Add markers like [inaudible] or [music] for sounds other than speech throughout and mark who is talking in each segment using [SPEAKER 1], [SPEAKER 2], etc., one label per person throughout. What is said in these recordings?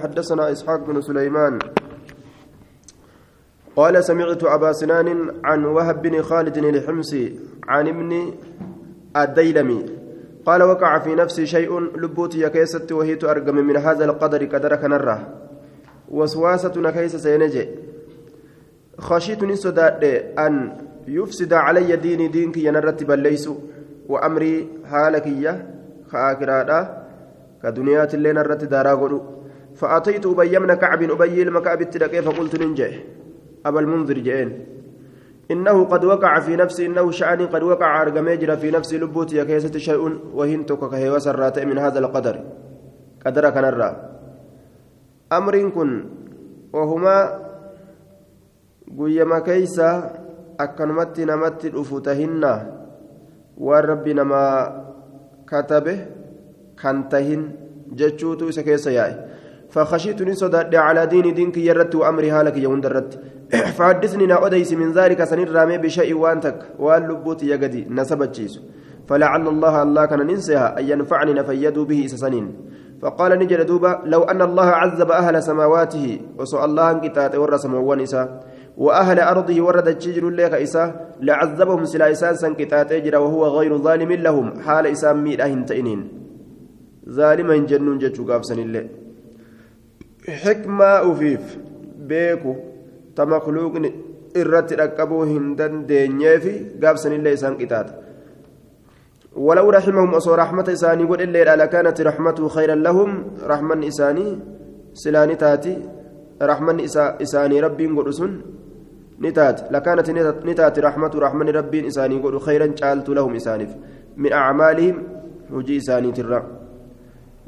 [SPEAKER 1] حدثنا إسحاق بن سليمان قال سمعت أبا سنان عن وهب بن خالد الحمصي عن ابن الديلمي قال وقع في نفسي شيء لبوتي يكيست وهي أرقم من هذا القدر قدر كنرة وسواسة نكيس سينجي. خشيت نسداد أن يفسد علي ديني دينك ينرتب الليس وأمري حالك خاكرادا كدنيات اللي نرت دارا فأتيت أبي من كعب أبي المكعب التلقي فقلت ننجح. أبا المنذر جئين. إنه قد وقع في نفسي إنه شأن قد وقع أرقميجر في نفسي لبوتي كيسة شيء وهنتك كهي وسرات من هذا القدر. قدر كنرى أمر كن وهما قيما كيسة أكنمت نمت الأفوتهن والرب نما كتبه كنتهن جتشوتو إسا ياي. فخشيت نصدد على دين دينك يرت وأمري هالك يوم درت [clears throat] فحدثني نأديس من ذلك سنر رامي بشيء وأنتك واللبوت يقدي نسبت فلعل الله الله كان ننسيها أن ينفعني نفيدوا به سنين. فقال نجد دوبا لو أن الله عذب أهل سماواته وسؤال الله انقطاع ور سموان إساء وأهل أرضه ورد الشجر لك إساء لعذبهم سلا إساء سنقطاع تجر وهو غير ظالم لهم حال إساء ميلاه تئنين. ظالما جنون جتشو قابسن الله xikmaa ufiif beeku ta makluuqni irratti dhaqqabuu hin dandeenyeefi gaabsanillee isaan qixaata. ولو رحمهم أصو رحمة إساني قل إلا لكانت رحمته خيرا لهم رحمن إساني سلاني تاتي رحمن إساني ربي قل نتات لكانت نتات رحمة رحمن ربي إساني قل خيرا جعلت لهم إسانف من أعمالهم وجي إساني ترى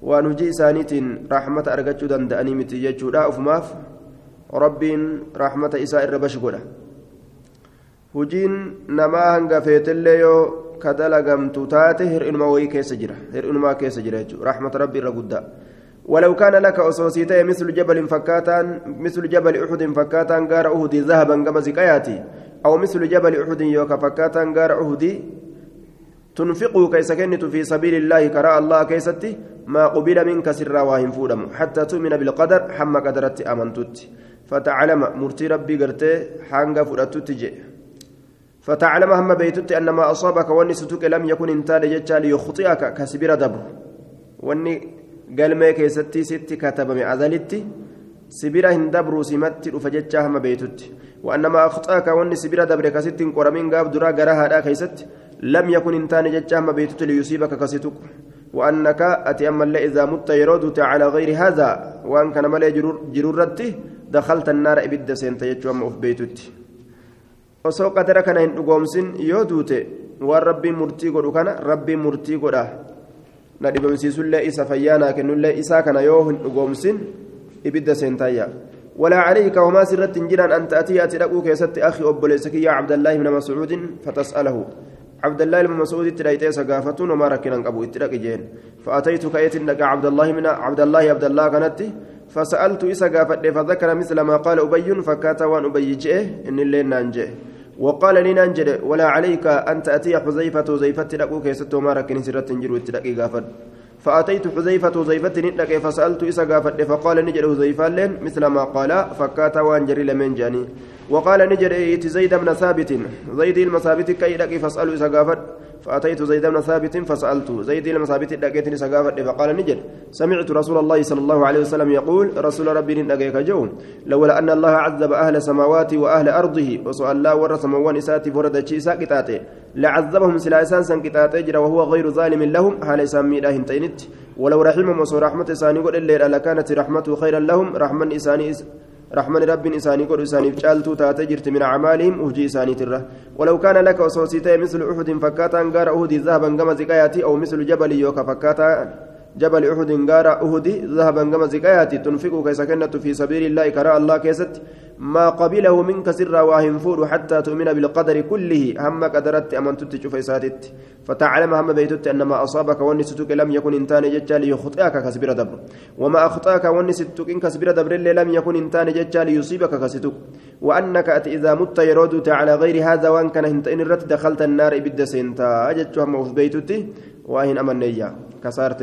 [SPEAKER 1] waan hojii isaaniitiin raaxmata argachuu danda'anii miti jechuudha ufumaaf rabbiin raaxmata isaa irra bashi godha hojiin namaa hanga feetellee yoo ka dalagamtu taate hir'inuma wayii keessa jira hir'inumaa keessa jira jechuudha raaxmata rabbi irra guddaa ولو كان لك أصوصيتي مثل جبل فكاتان مثل جبل أحد فكاتان غار أهد ذهبا كما زكاياتي أو مثل جبل أحد يوكا فكاتان غار أهد تنفقه كيس في سبيل الله كراء الله كيستي ما قبل منك سرا واهم فودم. حتى تؤمن بالقدر حم قدرت أمنتت فتعلم مرتي ربي قرتي حانغا فرأتت جي. فتعلم هم بيتت أن ما أصابك واني ستك لم يكن انتال جتشا ليخطئك كسبير دبر. واني قال ما كيستي ستي كتب من أذلتي سبيرا هندبرو سمتي رفجتشا هم بيتت وأنما أخطأك واني سبيرا دبر كستي قرمين قاب درا قراها كيست. لم يكن انتان جتشا هم بيتت ليصيبك كستك وأنك أتي أما إذا مت يرودت على غير هذا وأن كان ملي جرورتي دخلت النار إبدا سنت يجوم في بيتك osoo qadara kana hin dhugoomsin yoo duute waan rabbiin murtii godhu kana rabbiin murtii godha na dhibamsiisullee isa fayyaanaa kennullee isaa kana yoo hin dhugoomsin ibidda seentayya ولا عليك وما سرت جيران أن تأتي أتي كيست أخي أبوليسك يا عبد الله بن مسعود فتسأله عبد الله بن مسعود تلايتي سقافتون وما ركنا قبو اتلك جين. فأتيت كأيت عبد الله من عبد الله عبد الله كانت. فسألت إسا قافت فذكر مثل ما قال أبي فكات وأن أبي جئه إن الليل نانجئ وقال لي نانجئ ولا عليك أن تأتي حذيفة زيفة لك كيست وما ركن سرت جرو اتلك قافت. فأتيت حذيفة حذيفة نتلك فسألت إسا قافت فقال نجد حذيفة لين مثل ما قال فكات وأن جري لمن جاني. وقال نجد إيت زيد بن ثابت زيد المثابت كي لقي فاسألوا إذا قافت. فأتيت زيد بن ثابت فسألت زيد المثابت لقيتني سقافت فقال نجد. سمعت رسول الله صلى الله عليه وسلم يقول رسول ربي لقيك جو لولا أن الله عذب أهل سماوات وأهل أرضه وسؤال الله ورث موان إساتي فرد شيسا قطاتي لعذبهم سلا إسان سن وهو غير ظالم لهم هل إسان لا هنتينت. ولو رحمهم وصو رحمة إساني قل إلا لكانت رحمته خيرا لهم رحمن إساني رحمن رب إساني قد إساني فجالتو تاتي جرت من أعمالهم أهجي إساني تره ولو كان لك وصوصيتي مثل أحد فكاتا غار أهدي ذهبا كما زكاياتي أو مثل جبل يوكا فكاتا جبل أحد غار أهدي ذهبا كما زكاياتي تنفق كيسكنة في سبيل الله كراء الله كيست. ما قبله منك سرا واهم فور حتى تؤمن بالقدر كله. هم قدرت أمنت تشوف إساتت. فتعلم هم بيتت أن ما أصابك ونستك لم يكن إنتان ججال يخطئك كسبير دبر. وما أخطأك ونستك إن كسبير دبر لم يكن إنتان ججال يصيبك كستك وأنك إذا مت يرودت على غير هذا وأن كان إن رت دخلت النار بد سنتا أجت هم في بيتتي. وأهن أمنية كسارت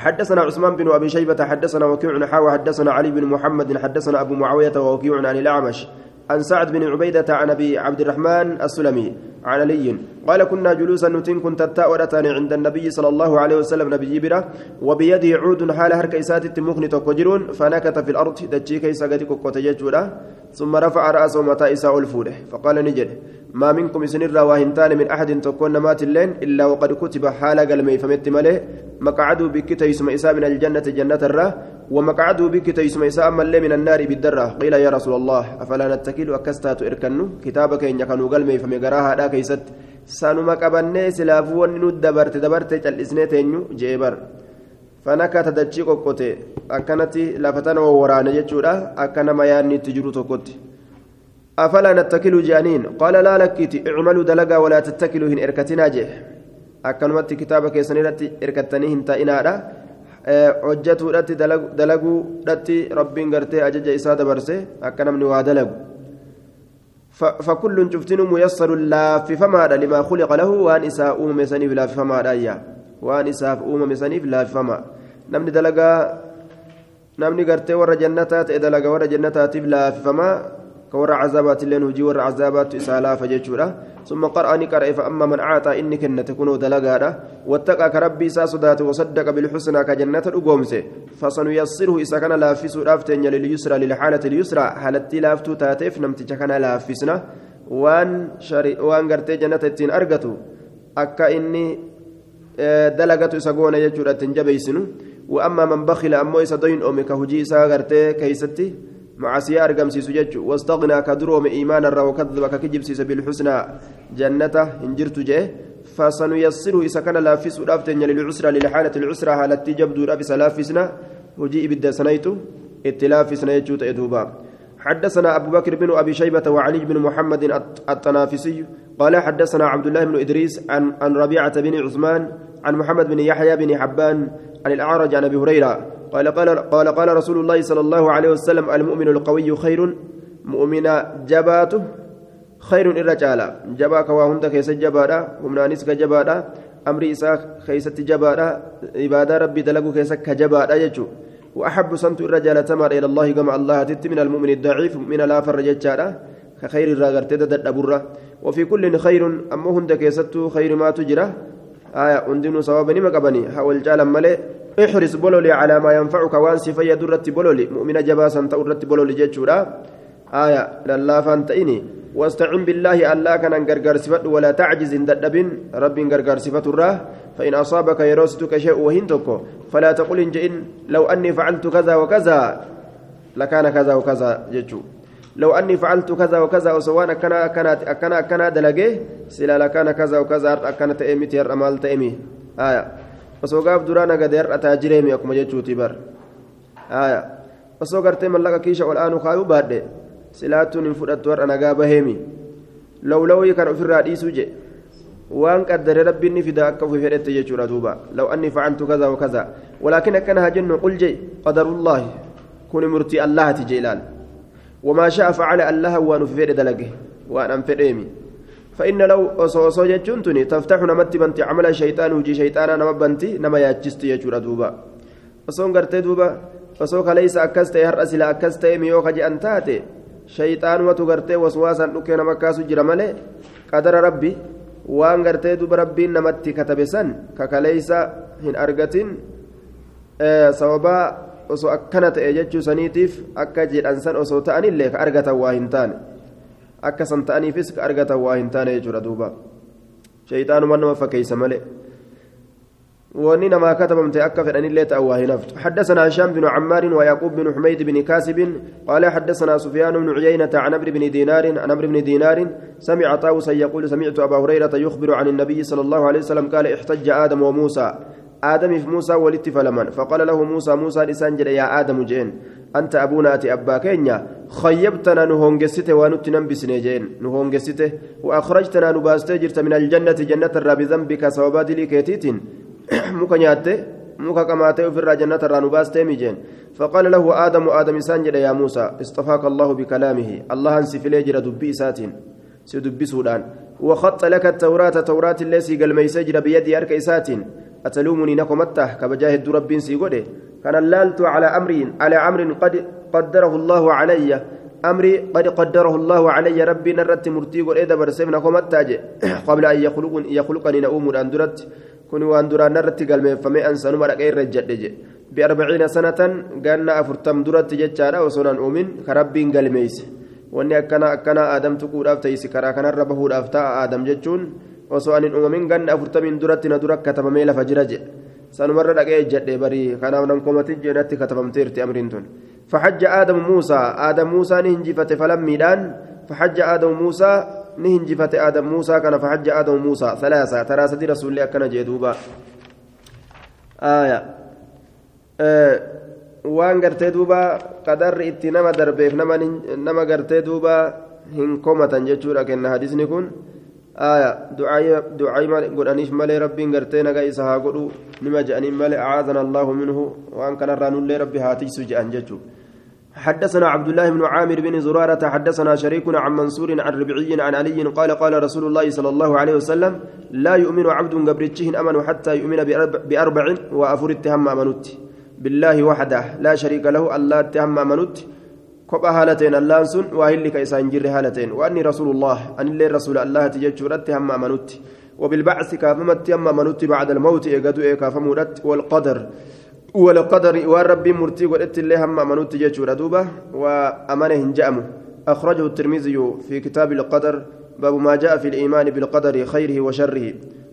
[SPEAKER 1] حدثنا عثمان بن أبي شيبة حدثنا وكيع حاوى حدثنا علي بن محمد حدثنا أبو معاوية ووكيع عن الأعمش عن سعد بن عبيدة عن أبي عبد الرحمن السلمي عن علي. قال كنا جلوسا نتين كنت التاورتان عند النبي صلى الله عليه وسلم نبي برة وبيده عود حال هرك إسات مخن تقجرون فنكت في الأرض دجي كيس قد كوكوتججولا ثم رفع رأسه متى إساء الفوله فقال نجد ما منكم سنر واهنتان من أحد تكون مات اللين إلا وقد كتب حال قلمي فمت ملئ مقعده بك تيسم إساء من الجنة جنة الره ومقعده بك تيسم إساء ملئ من النار بالدرة. قيل يا رسول الله أفلا نتكل أكستات إركنو؟ كتابك إن يكنوا قلمي فمقراها لا كيست. سانما قبني سلافون ندبرت دبرت تنيو جيبر. فنكت دجي قوتي أكنت لفتن وورانا جتشورا أكن ما ياني تجرو تقوتي أفلا نتكل جانين. قال لا لكيتي اعملوا دلقا ولا تتكلوا هن إركتنا جه أكنمت كتابك سنيرتي إركتني هن تائنادا hojjetuudhatti dalaguudhatti rabbiin gartee ajaja isaa dabarse akka namni waa dalagu. فكل شفتن ميسر لا في فما لما خلق له وان إساء أم مسنيف لا في فما رايا وان إساء أم مسنيف لا في فما نمني دلقا نمني قرتي ورا جنتات إذا لقى ورا جنتات لا في فما كورا ثم قرأني قرأ فأما من أعطى إنك أن تكون دلقا واتقى كربي ساسدات وصدق بالحسنى كجنة الأقومسة فسنيسره إذا كان لافس رافتين لليسرى للحالة اليسرى حالتي لافتو تاتيف نمتج كان لافسنا؟ وان شري وان قرتي جنة التين أرقتو أكا إني دلقة إساقونا يجورة تنجبيسنو وأما من بخل أمو إسا دوين أمي كهجي إسا كيستي معصية أرقم سيسو جتشو واستغنى كدروم إيمانا وكذب ككجب سيس بالحسنى جنة هنجرت جيه فسنيسره إذا كان لافس ودافتن للعسرى للحالة العسرى هالتي جبدو لافس لافسنا وجيء بدا سنيتو اتلافسنا يجوت إدوبا حدثنا أبو بكر بن أبي شيبة وعلي بن محمد التنافسي. قال حدثنا عبد الله بن إدريس عن عن ربيعة بن عثمان عن محمد بن يحيى بن حبان عن الأعرج عن أبي هريرة قال قال قال قال رسول الله صلى الله عليه وسلم المؤمن القوي خير مؤمن جباته خير الرجال جباك وهند كيس جبادا همنانيس كجبادا أمري إساء كيست جبادا عبادة ربي دلقو كيس كجبادا يجو وأحب سنت الرجال تمر إلى الله كما الله تت من المؤمن الضعيف من لا فرجتشارا كخير الراغر تدد أبرة وفي كل خير أما هند كيست خير ما تجرى آية أندن صوابا مقبني حول جالا ملئ احرص بولولي على ما ينفعك. وان سفيا درت بولولي. مؤمن جباسا تورت بولولي جتشورا آية لله فانتئني واستعن بالله ألا كان غرغر صفت ولا تعجز ددب رب غرغر صفت الراه فإن أصابك يروستك شيء وهنتك فلا تقل إن لو أني فعلت كذا وكذا. لكان كذا وكذا جتشو لو أني فعلت كذا وكذا وسواء كان كانت كان كان دلقه سلا لكان كذا وكذا كانت تأمي تير أمال تأمي آية osoo gaaf duraa nagade har'ataa jireemi akkuma jechuuti bar aya osoo gartee mallaqa kiisha ol aanu kaayuu baadhe silaattuun hin fudhattu har'a nagaa baheemi lawlawii kan ofirraa dhiisuu je waan qaddare rabbiin ni fida akka ofii fedhette jechuudha duuba law anni facaltu kaza wakaza walaakin akkana haa jennu qul je qadarullaahi kuni murtii allahati je ilaal sha'a facala allaha waan ufi fedhe dalage waan an fedheemi فإن لو أصوصو جتشنتني تفتح نمت بنتي عمل الشيطان وجي شيطانا نما بنتي نما ياتشست يجور دوبا. أصون قرتي دوبا. أصوك ليس أكست يهرأس لا أكست ميوك جي أنتاتي. شيطان وتو قرتي وسواسا نكي نما كاسو جرمالي قدر ربي. waan gartee duba rabbiin namatti katabe san kakaleeysa hin argatin sababaa osoo akkana ta'e jechuu saniitiif akka jedhan san osoo ta'anillee ka argatan waa hin taane. Akka san ta'aniifis ka argatan waa hin taane jechuudha duuba. Shayxaanuma nama fakkeeysa malee. واني ما كتبمت أكف أن اللي تأواه نفت حدثنا هشام بن عمار ويعقوب بن حميد بن كاسب قال حدثنا سفيان بن عيينة عن عمرو بن دينار عن عمرو بن دينار سمع طاووسا يقول سمعت أبا هريرة يخبر عن النبي صلى الله عليه وسلم قال احتج آدم وموسى آدم في موسى ولدت فلمن. فقال له موسى موسى لسانجل يا آدم جين أنت أبونا أتي أبا كينيا. خيبتنا نهونجسته ونت ننبسني جين نهونجسته. وأخرجتنا نباستي جرت من الجنة جنة الرب ذنبك سوابات لي كيتيتين. muka qamaatee ofirraa jannata irraa nu baastee mijeen faqaala lahu aadamu aadam isaan jedhe yaa muusaa istafaaka allahu bikalaamihi allahan si filee jira dubbii isaatiin si dubbisuudhaan وخط لك التوراة توراة التي قال ميسجر بيدي أرك إساتين أتلومني نكمته كبجاهد رب سيقوله كان اللالت على أمر على أمر قد قدره الله علي. أمري قد قدره الله علي ربي نرت مرتي قل إذا برسمنا كمتاج [coughs] قبل أن يخلقني يخلقني نؤم أندرت كن وأندرا نرت قال فمي أنسى نمر غير رجل بأربعين سنة قالنا أفرتم درت جتشارا وصنان أؤمن كربي قال ميس. wanni akkana akkana aadam tuquudhaaf ta'isi karaa kanarra bahuudhaaf ta'a aadam jechuun osoo anin uumamin ganna afurtamiin duratti na dura katabamee lafa jira jedhe sanumarra dhaqee jedhe barii kanaaf nan komatin jedhatti katabamteerti amriin tun فحج آدم موسى آدم موسى نهنجفت فلم ميدان فحج آدم موسى نهنجفت آدم موسى كان فحج آدم موسى ثلاثة ترى سدي رسول الله كان جدوبا آية آه waan gartee duuba qadarri itti nama darbeef nama gartee duuba hin komatan jechuudha kenna hadisni kun du'aayima godhaniif malee rabbiin gartee naga isa haa godhu nima je'aniin malee acaadana allaahu minhu waan kanarraa nullee rabbi haa tiksu je'an jechuudha حدثنا عبد الله بن عامر بن زرارة حدثنا شريك عن منصور عن ربعي عن علي قال قال رسول الله صلى الله عليه وسلم لا يؤمن عبد قبرتشهن أمن حتى يؤمن بأربع وأفر اتهم أمنته بالله وحده لا شريك له الله تهم منوت كوبا هالتين الله سن واهلك إسان جر هالتين وأني رسول الله أن الله رسول الله تججرت هم منوت وبالبعث كافمت هم منوت بعد الموت إيقادو كافمودت والقدر والقدر والرب مرتي قلت الله هم منوت تججر دوبة وأمانه جأمه أخرجه الترمذي في كتاب القدر باب ما جاء في الإيمان بالقدر خيره وشره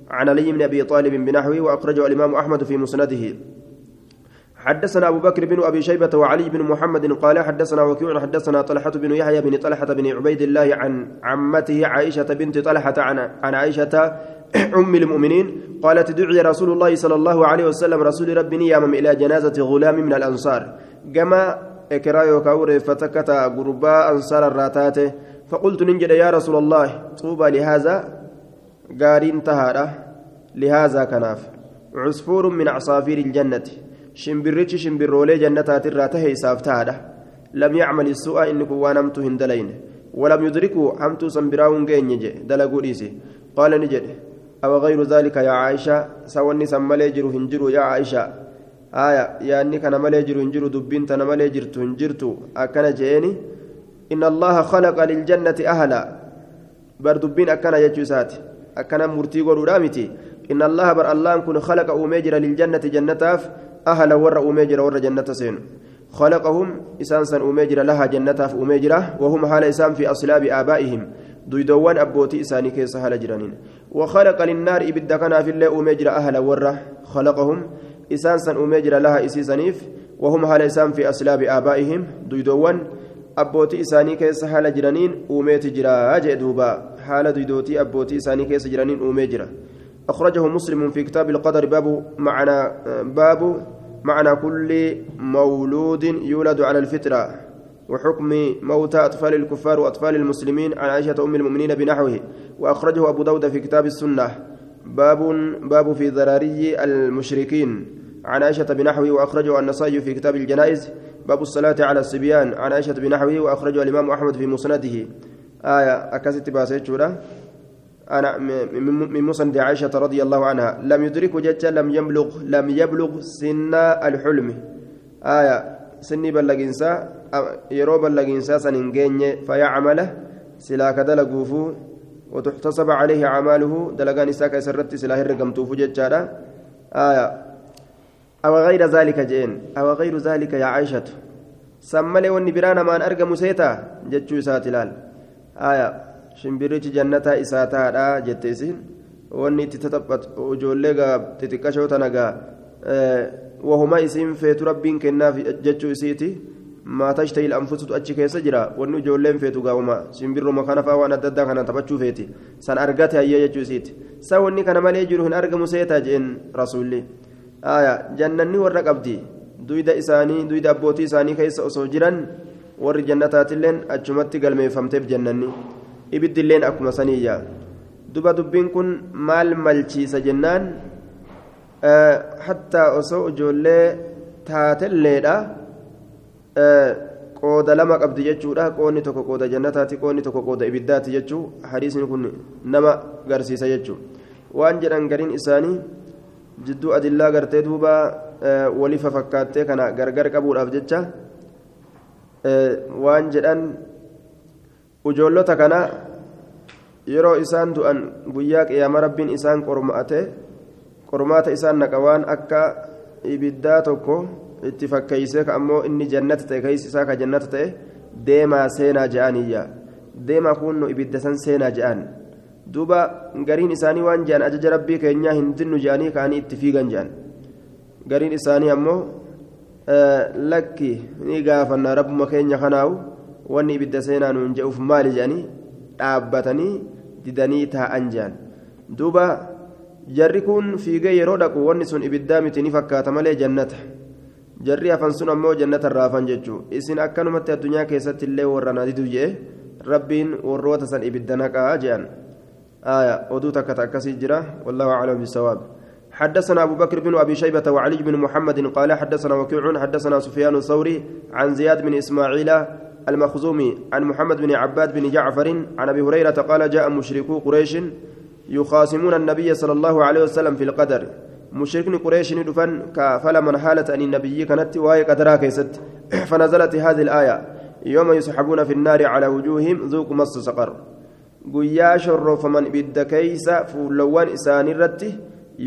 [SPEAKER 1] عن علي بن أبي طالب بنحوه وأخرجه الإمام أحمد في مسنده حدثنا أبو بكر بن أبي شيبة وعلي بن محمد قال حدثنا وكيع حدثنا طلحة بن يحيى بن طلحة بن عبيد الله عن عمته عائشة بنت طلحة عن عن عائشة [coughs] أم المؤمنين قالت دعي رسول الله صلى الله عليه وسلم رسول ربي يامم إلى جنازة غلام من الأنصار. كما إكرايو كور فتكت غرباء أنصار الراتات. فقلت ننجد يا رسول الله طوبى لهذا قارين تهارة لهذا كناف. عصفور من عصافير الجنة. Shimbirrichi shimbirroolee jannataatirraa tahe isaaf tahaadha lam yacmal isu'a inni kun waan hamtuu hin dalayne. ولم يدركه حمتو سنبراون جيني دلقوا ديسي قال نجد أو غير ذلك يا عائشة سواني سمالي جرو هنجرو يا عائشة آية يا أني كان مالي جرو هنجرو دبين تنا مالي جرتو هنجرتو أكنا جيني إن الله خلق للجنة أهلا بردبين أكنا يجوسات أكنا مرتي رامتي إن الله بر الله كن خلق أوميجر للجنة جنتاف أهل ور أميجر ور جنة سين. خلقهم إسانسا أميجر لها جنة أميجرة وهم حال إسان في أصلاب آبائهم. دويدوان أبوتي إساني كيس حال جرانين. وخلق للنار إبدا كان في الله أميجر أهل ور خلقهم isaansaa uumee jira لها ishee isaaniif وهم haala isaan في أصلاب آبائهم. dugdawwan abbootii isaanii keessa haala jiraniin uumeeti jira ja duuba haala dugdoota abbootii isaanii keessa jiraniin uumee jira أخرجه مسلم في كتاب القدر باب معنى باب معنى كل مولود يولد على الفطرة وحكم موتى أطفال الكفار وأطفال المسلمين عن عائشة أم المؤمنين بنحوه وأخرجه أبو داود في كتاب السنة. باب باب في ذراري المشركين عن عائشة بنحوه وأخرجه النسائي في كتاب الجنائز. باب الصلاة على الصبيان عن عائشة بنحوه وأخرجه الإمام أحمد في مسنده. haaya akkasitti baaseeti ana من مسند عائشة رضي الله عنها. لم يدرك jecha لم يبلغ لم يبلغ سن الحلم. آية سني بلغنسا يرو بلغنسا سننجين فيعمل سلا كدلغوفو وتحتسب عليه أعماله. دلغان ساكا سرت سلا هرقمتوفو جتا آية أو غير ذلك جين أو غير ذلك يا عائشة. سملي ونبرانا ما أرقم سيتا جتشو ساتلال. آية shimbirichi jannataa isaa taadha jette isin. Wanni itti taphatu ijoollee xixiqqashoo tana gaa wahuma isiin feetu rabbiin kennaaf jechuu isiiti. Maataa ta'il anfusutu achi keessa jira. Wanni ijoolleen feetu gaa'uma shimbirruma kana fa'aa waan adda addaa kana taphachuu feeti. San argate hayyee jechuu isiiti. Sa wanni kana malee jiru hin argamu seetaa jeen rasuulli. Jannanni warra qabdi. Duyda isaanii duyda abbootii isaanii keessa osoo jiran warri jannataatilleen achumatti galmeeffamteef jannanni. Ibiddilleen akkuma saniyya duba dubbiin kun maal malchiisa jennaan? Hattaa osoo ijoollee taatelleedha. Qooda lama qabdi jechuudha. Qoonni tokko qooda jannataati qoonni tokko qooda ibiddaati jechuu. Hadiisni kun nama garsiisa jechuu. Waan jedhan gariin isaanii jidduu adillaa gartee duuba walifa fakkaattee kana gargar qabuudhaaf jecha waan jedhan ujoollota kana yeroo isaan du'an guyyaa qiyaama rabbiin isaan qormaate qormaata isaan naqa akka ibiddaa tokko itti fakkeeysee ka ammoo inni jannata ta'e keeysi isaa ka jannata ta'e deemaa seenaa je'aniyya deemaa kunnu ibidda san seenaa je'an duuba gariin isaanii waan je'an ajaja rabbii keenyaa hin dinnu je'anii ka'anii itti fiigan je'an gariin isaanii ammoo lakki ni gaafanna rabbuma keenya kanaawu wanni ibidda seenaa nuun je'uuf maali je'anii dhaabbatanii didanii taa'an je'an duuba jarri kun fiigee yeroo dhaqu wanni sun ibiddaa miti ni fakkaata malee jannata jarri hafan sun ammoo jannata irraa hafan jechuu isin akkanumatti addunyaa keessatti illee warra naadidu jee rabbiin warroota san ibidda naqaa آية ودو تكت أكسي جرا والله أعلم بالصواب حدثنا أبو بكر بن أبي شيبة وعلي بن محمد قال حدثنا وكيع حدثنا سفيان الثوري عن زياد بن إسماعيل المخزومي عن محمد بن عباد بن جعفر عن أبي هريرة قال جاء مشركو قريش يخاصمون النبي صلى الله عليه وسلم في القدر. مشركن قريش ندفن فلمن حالة أن النبي كانت وهي قدرها كيست. [clears throat] فنزلت هذه الآية. يوم يسحبون في النار على وجوههم ذوقوا مس سقر. guyyaa shorrofaman ibidda keeysa fuullawwan isaanii irratti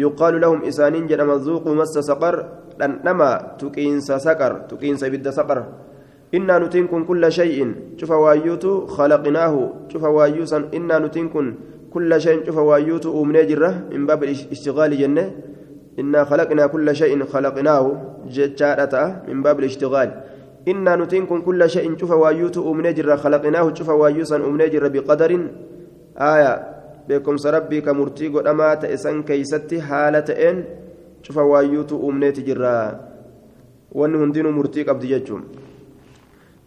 [SPEAKER 1] yuqaalu lahum isaaniin jedhama zuuquu massa saqar dhandhama tuqiinsa saqar tuqiinsa ibidda saqar shay'in cufa waayyuutu khalaqinaahu cufa waayyuu san innaa nutiin kun kulla shay'in cufa waayyuutu uumnee jirra min baab ishtigaali jenne innaa khalaqnaa kulla shay'in khalaqnaahu jechaadha ta'a min baab ishtigaali إنا نتنكم كل شيء شوف وايوت أمني جرا خلقناه شوف وايوسا أمني جرا بقدر آية سربي كمرتي قد أما تأسن كيستي حالة إن شوف وايوت أمني تجرا وأن هندين مرتي قبض يجوم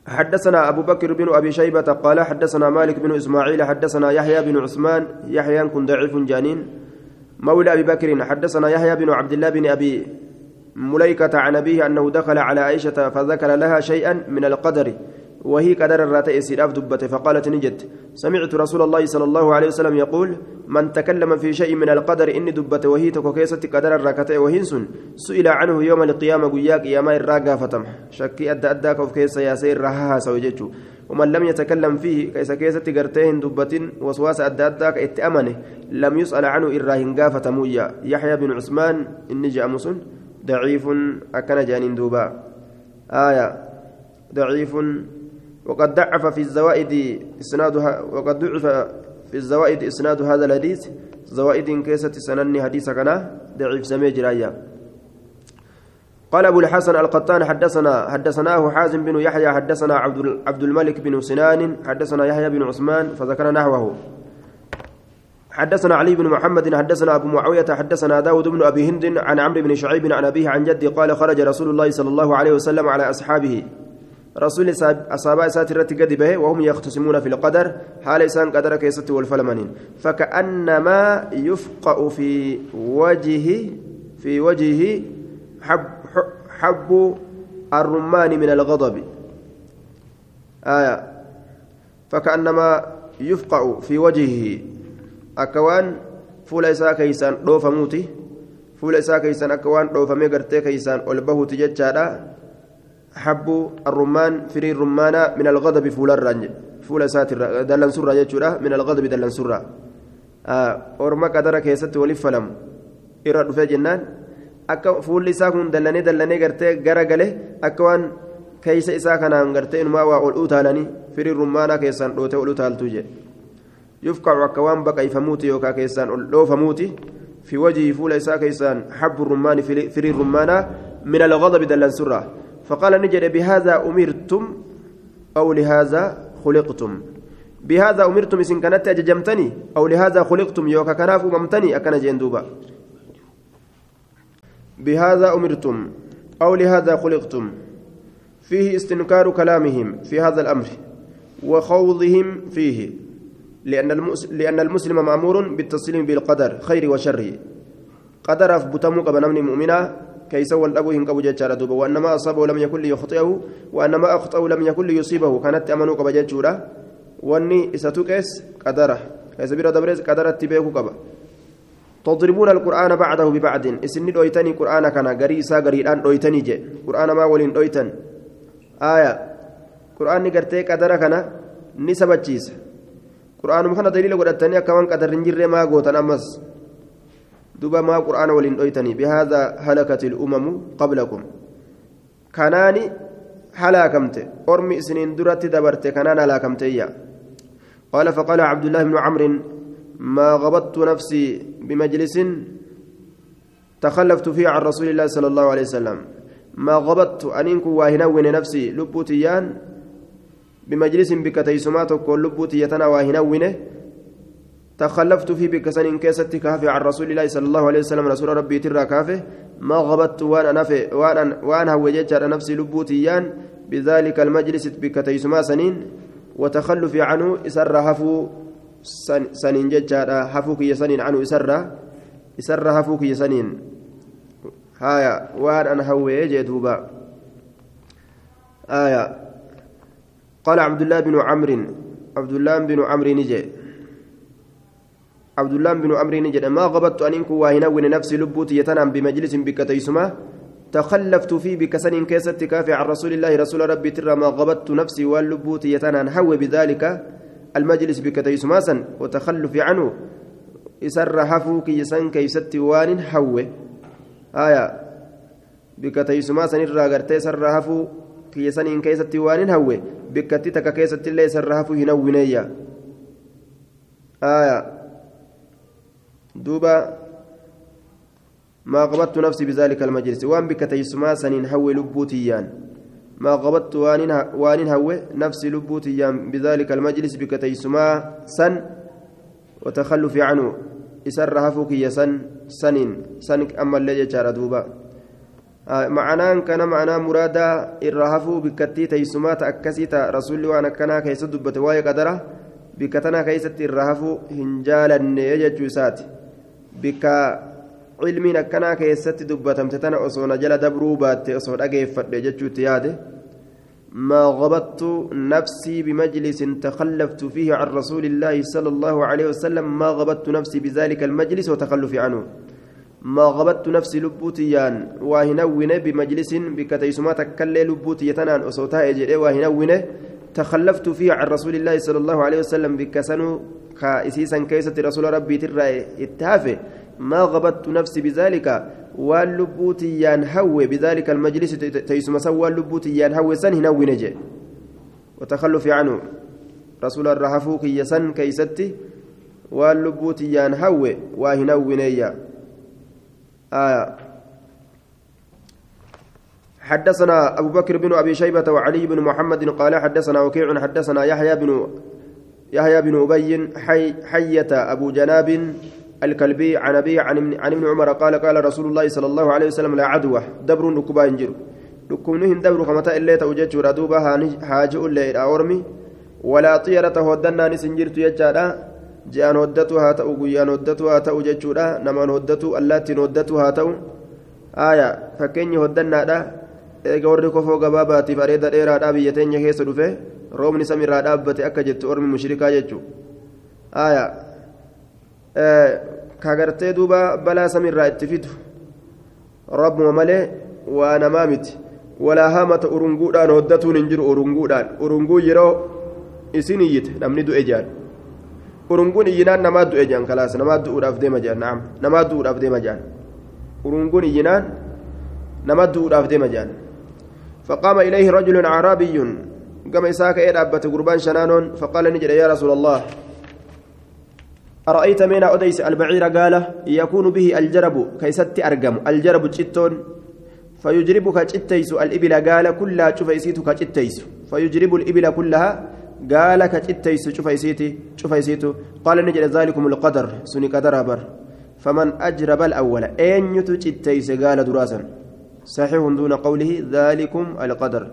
[SPEAKER 1] حدثنا أبو بكر بن أبي شيبة قال حدثنا مالك بن إسماعيل حدثنا يحيى بن عثمان يحيى كن ضعيف جانين مولى أبي بكر حدثنا يحيى بن عبد الله بن أبي مليكة عن أبيه أنه دخل على عائشة فذكر لها شيئا من القدر. وهي قدر الراتئ سيراف دبته فقالت نجد سمعت رسول الله صلى الله عليه وسلم يقول من تكلم في شيء من القدر إني دبته وهي تكوكيسة قدر الراكتئ وهنسن سئل عنه يوم القيامة قياك يا ما الراقة فتم شكي أدى أداك في كيسة يا سير رهاها سوجته ومن لم يتكلم فيه كيسة كيسة قرتين دبتين وسواس أدى أداك اتأمنه لم يسأل عنه إراهن قافة مويا يحيى بن عثمان إني جامسون ضعيف أكن جانين دوبا. آية ضعيف وقد ضعف في الزوائد إسنادها وقد ضعف في الزوائد إسناد هذا الحديث. زوائد كيسة سنني حديث كان ضعيف سمي جرايا. قال أبو الحسن القطان حدثنا حدثناه حازم بن يحيى حدثنا عبد عبد الملك بن سنان حدثنا يحيى بن عثمان فذكر نحوه. حدثنا علي بن محمد حدثنا أبو معاوية حدثنا داود بن أبي هند عن عمرو بن شعيب عن أبيه عن جدي قال خرج رسول الله صلى الله عليه وسلم على أصحابه. رسول أصحاب ساترة قد به وهم يختصمون في القدر حال إنسان قدر كيست والفلمنين. فكأنما يفقأ في وجهه في وجهه حب حب الرمان من الغضب. آية. فكأنما يفقأ في وجهه. akka waan fuula isaa keeysaan dhoofamuuti fuula isaa keeysaan akka waan dhoofamee gartee keeysaan ol bahuuti jechaadha habbu arrummaan firii rummaanaa min alghadabi fuularraan fuula isaatirra dallansurraa jechuudha min alghadabi dallansurraa orma qadara keessatti waliif falamu irra dhufee jennaan akka fuulli isaa kun dallanee dallanee gartee gara gale akka waan keeysa isaa kanaan gartee inumaa waa ol utaalanii firii rummaanaa keessaan dhootee ol utaaltuu jedhe كوان بقى يفموت يوكا كيسان لو فموتي في وجهه فول إساء كيسان حب الرمان فري الرمانة من الغضب دلن سرة فقال نجد بهذا أمرتم أو لهذا خلقتم. بهذا أمرتم إن كانت أججمتني أو لهذا خلقتم يوكا كناف ممتني أكن جندوبا بهذا أمرتم أو لهذا خلقتم. فيه استنكار كلامهم في هذا الأمر وخوضهم فيه لأن لأن المسلم مأمور بالتسليم بالقدر خير وشره. قدر أفبتمو قبل مؤمنا كيس والأبو هنكبو جتشارة دوبا وأنما أصابه لم يكن ليخطئه وأنما أخطأه لم يكن ليصيبه. كانت أمنوا قبل جتشورة وأني إساتوكيس قدرة. كيس بيرا دبريس قدرت تبيكو قبل تضربون القرآن بعده ببعض. إسني دويتني قرآن كان غري إسا غري الآن دويتني جي. قرآن ما ولين دويتن. آية. قرآن غرتي قدر كان نسبتشيس قرآن مخنا دليل قدرتني كمان قدر نجر ما قوتن أمس. ما قرآن ولين دويتني بهذا هلكت الأمم قبلكم كاناني هلاكمت أرمي سنين درت دبرت كنان هلاكمت قال فقال عبد الله بن عمرو ما غبطت نفسي بمجلس تخلفت فيه عن رسول الله صلى الله عليه وسلم ما غبطت أنينك واهنون نفسي لبوتيان بمجلس بكتيسمات كل لبوتي يتنا واهنونه تخلفت فيه بكسن كيست كافي عن رسول الله صلى الله عليه وسلم. رسول ربي ترى كافي ما غبطت وأنا نفي وأنا وأنا وجدت نفسي لبوتيان بذلك المجلس بكتيسما سنين. وتخلف عنه إسر هفو سنين ججارا هفو كي سنين عنه إسر إسر هفو كي سنين هايا وان أنا هوي جدوبا آية. قال عبد الله بن عمرو عبد الله بن عمرو نجي. عبد الله بن عمرو نجي ما غبطت أن إنكو واهنون نفسي لبوتي يتنام بمجلس بكتيسما تخلفت فيه بكسن كيست كافي عن رسول الله رسول ربي ترى ما غبطت نفسي واللبوت يتنان هو بذلك المجلس بكتيس ماسا وتخلف عنه إسر حفو كيسن كيست وان هو آية بكتيس ماسا إرى غرتي سر حفو كيسن كيست وان هو بكتتك كيست الله سر حفو هنوينيا آية دوبا ما قبضت نفسي بذلك المجلس. وان بك تيسما سنين هوي لبوتيان. ما قبضت وان هوي نفسي لبوتيان بذلك المجلس بك تيسما سن وتخلف عنه. إسر هفوك يسن سنين. سنك أما اللي جار دوبا. آه معناه كان معناه مرادا الرهفو بكتي تيسمات أكسيتا رسول وأنا كان كيس دبت واي قدره. بكتنا كيست الرهفو هنجالا يججو ساتي. بك cilmiin akkanaa keessatti dubbatamte tana osoo na jala dabruu baatte osoo dhageeffadhe jechuutti yaade ما غبطت نفسي بمجلس تخلفت فيه عن رسول الله صلى الله عليه وسلم ما غبطت نفسي بذلك المجلس وتخلف عنه ما غبطت نفسي لبوتيان واهنون بمجلس بكتيسما تكلي لبوتيتان أصوتها إجري واهنون تخلفت فيه عن رسول الله صلى الله عليه وسلم بكسنو كائسيسا كيسة رسول ربي ترى إتهافه. ما غبطت نفسي بذلك؟ واللبوتي ينهوي. بذلك المجلس teessuma san waa lubbuu tiyyaan hawwe san hin hawwine jedhe. وتخلف عنه. رسول الرهفوك يسن كيستي واللبوتي ينهوي. وهنوي نيا. آه. حدثنا أبو بكر بن أبي شيبة وعلي بن محمد قال حدثنا وكيع حدثنا يحيى بن يحيى بن أبي حي حية أبو جناب الكلبي عن أبي عن, عن ابن عمر قال قال رسول الله صلى الله عليه وسلم لا عدوى دبر نكبا ينجر. لكمنهن دبر كمتا إلا توجد ردوبا هاجئ اللي أورمي. ولا طيرة هدنا نسنجرت يجادا جاءن هدتو هاتأو قيان هدتو هاتأو ججودا نمان هدتو اللاتين هدتو هاتأو آية فكيني هدنا دا. Eega warri kofoo gabaabaatiif areeda dheeraadhaa biyya teenya keessa dhufe roobni samiirraa dhaabbate akka jettu ormi mushrikaa jechuudha kagartee duuba balaa samiirraa itti fidu rabbuma malee waa namaa miti walaa hamata urunguudhaan hoddatuun hin jiru urunguudhaan urunguu yeroo isin iyyite namni du'e jaan urunguun iyyinaan namaa du'e jaan kalaas namaa du'uudhaaf deema jaan naam namaa du'uudhaaf deema jaan urunguun iyyinaan namaa du'uudhaaf deema jaan فقام إليه رجل أعرابي قام إساك إيه أبت قربان شنانون فقال نجد يا رسول الله أرأيت من أديس البعير؟ قال يكون به الجرب كيست أرقم الجرب جتون فيجربك جتيس الإبل. قال كلها شفيسيتك جتيس فيجرب الإبل كلها. قال كجتيس شفيسيتي شفيسيتو قال نجد ذلكم القدر سني قدر بر فمن أجرب الأول أين يتجتيس؟ قال دراسا. صحيح دون قوله ذلكم القدر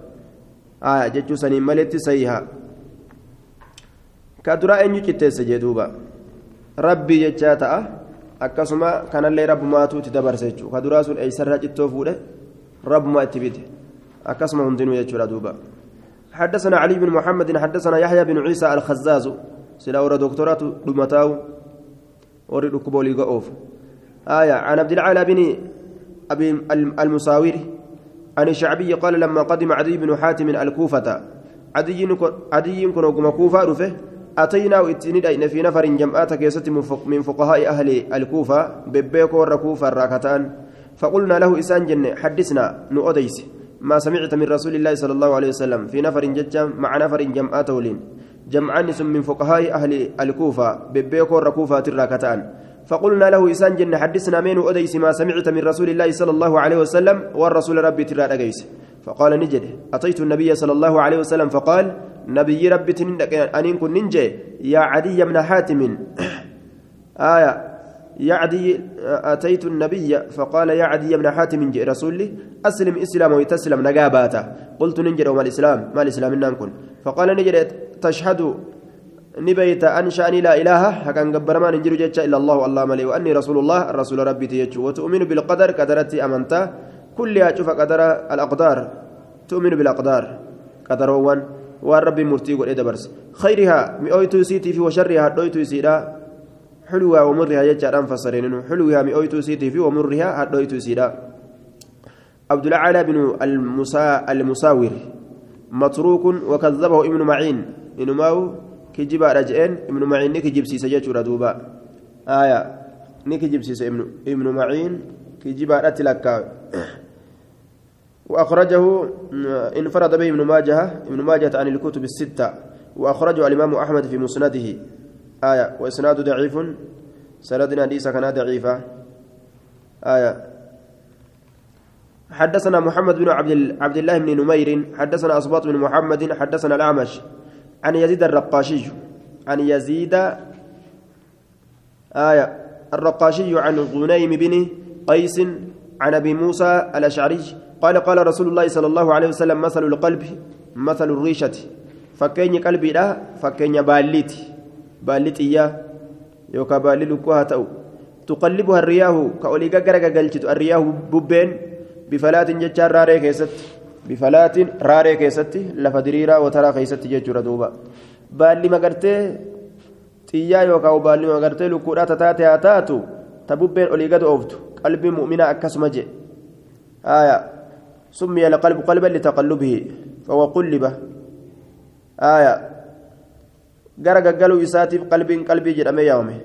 [SPEAKER 1] آية جتو سني ملت سيها كدرا أين يتجتيس جدوبا jechaa ta'a akkasuma kanallee rabbumaatu itti dabarse jechuudha kaduraa sun eeysarraa cittoo fuudhe rabbumaa itti bite akkasuma hundinuu jechuudha duuba حدثنا علي بن محمد حدثنا يحيى بن عيسى الخزاز سلا ورا دكتورات دمتاو وري دكبولي غوف آية عن عبد العالى بن أبي المساور عن الشعبي قال لما قدم عدي بن حاتم الكوفة عدي كن وقم كوفة رفه أتينا وإتني إن في نفر جمعات كيست من فقهاء أهل الكوفة ببيكو الركوفة الراكتان. فقلنا له إسان جنة حدثنا نؤديس. ما سمعت من رسول الله صلى الله عليه وسلم في نفر ججم مع نفر جمعات ولين. جمعان من فقهاء أهل الكوفة ببيكو الركوفة الراكتان. فقلنا له إسان جنة. حدثنا من أديس ما سمعت من رسول الله صلى الله عليه وسلم والرسول ربي ترى أجيس فقال نجد. أتيت النبي صلى الله عليه وسلم فقال نبي ربي أن كن ننجي. يا عدي بن حاتم. [clears throat] آية. يا عدي أتيت النبي فقال يا عدي بن حاتم جئ رسولي. أسلم إسلام ويتسلم نجاباته قلت ننجد. وما الإسلام؟ ما الإسلام ننكن فقال نجد. تشهد نبيت أنشأني لا إله هكذا قبر ما ننجر جتش إلا الله الله ملي وأني رسول الله رسول ربي تيجو وتؤمن بالقدر قدرتي أمنتا كلها شوف قدر الأقدار تؤمن بالأقدار قدر وان والرب مرتي قل إدبرس خيرها مئويتو سيتي في وشرها دويتو سيدا حلوها ومرها يجعل فسرين حلوها مئويتو سيتي في ومرها هدويتو سيدا عبد الأعلى بن المسا المساور متروك وكذبه ابن معين إنما كجبا رجعين ابن معين نكجب سيسا جاتشورا دوبا آية نكجب سيسا ابن معين كجبا رتلكا وأخرجه انفرد به ابن ماجه ابن ماجه عن الكتب الستة وأخرجه الإمام أحمد في مسنده آية وإسناد ضعيف سندنا ليس كان ضعيفا آية حدثنا محمد بن عبد عبد الله بن نمير حدثنا أصباط بن محمد حدثنا الأعمش عن يزيد الرقاشي. عن يزيد آية الرقاشي عن غنيم بن قيس عن أبي موسى الأشعري. قال قال رسول الله صلى الله عليه وسلم مثل القلب مثل الريشة. فكين قلبي لا فكين باليت باليت إياه يوكا بالي لكوها تأو. تقلبها الرياح كأولي قرق قلت الرياح ببين بفلات جتشار راري كيست بفلات راري كيست لفدريرا وترى كيست جتشور دوبا. بالي مقرتي xiyyaa yookaan baalli magartee lukkuudhaa tataate haa taatu ta bubbeen olii gad ooftu qalbii mu'minaa akkasuma je aayaa سمي القلب قلبا لتقلبه فهو قلب. آية. غرق قالوا يساتف قلب قلبي جرمي يومه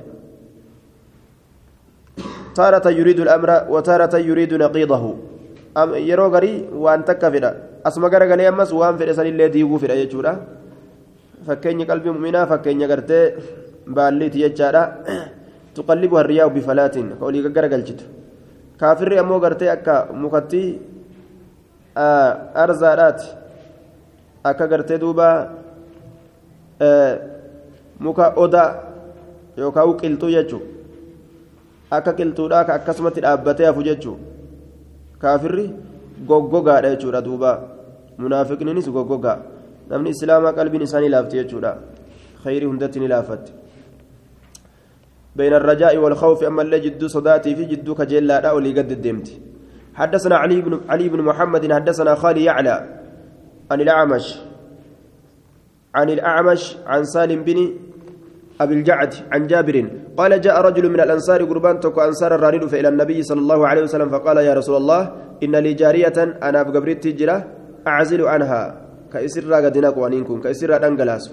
[SPEAKER 1] تارة يريد الأمر وتارة يريد نقيضه. أم yeroo garii waan takka fedha. Asuma garagalee ammas waan fedhe sanillee diiguu fedha jechuudha. Fakkeenyi qalbii muminaa fakkeenya gartee baalliiti jechaadha. [clears throat] Tuqallibu harriyaa bifalaatiin ka olii gaggaragalchitu. Kaafirri ammoo gartee akka mukattii arzaadhaati. Akka gartee duuba muka odaa yookaan qilxuu jechuudha. Akka qilxuudhaa akkasumatti dhaabbatee hafu jechuudha. Kaafirri goggogaadha jechuudha duuba munaafiqniinis goggogaa namni islaamaa qalbiin isaanii laafti jechuudha khayrii hundatti ni laafatti. بين الرجاء والخوف أما اللي جدو صداتي في جدو كجيلا لا ولي قد الدمتي حدثنا علي بن علي بن محمد حدثنا خالي يعلى عن الأعمش عن الأعمش عن سالم بن أبي الجعد عن جابر قال جاء رجل من الأنصار قربان تكو أنصار الرانيد فإلى النبي صلى الله عليه وسلم فقال يا رسول الله إن لي جارية أنا بقبريت تجرة أعزل عنها كإسر قدناك وانينكم كإسر أنقلاس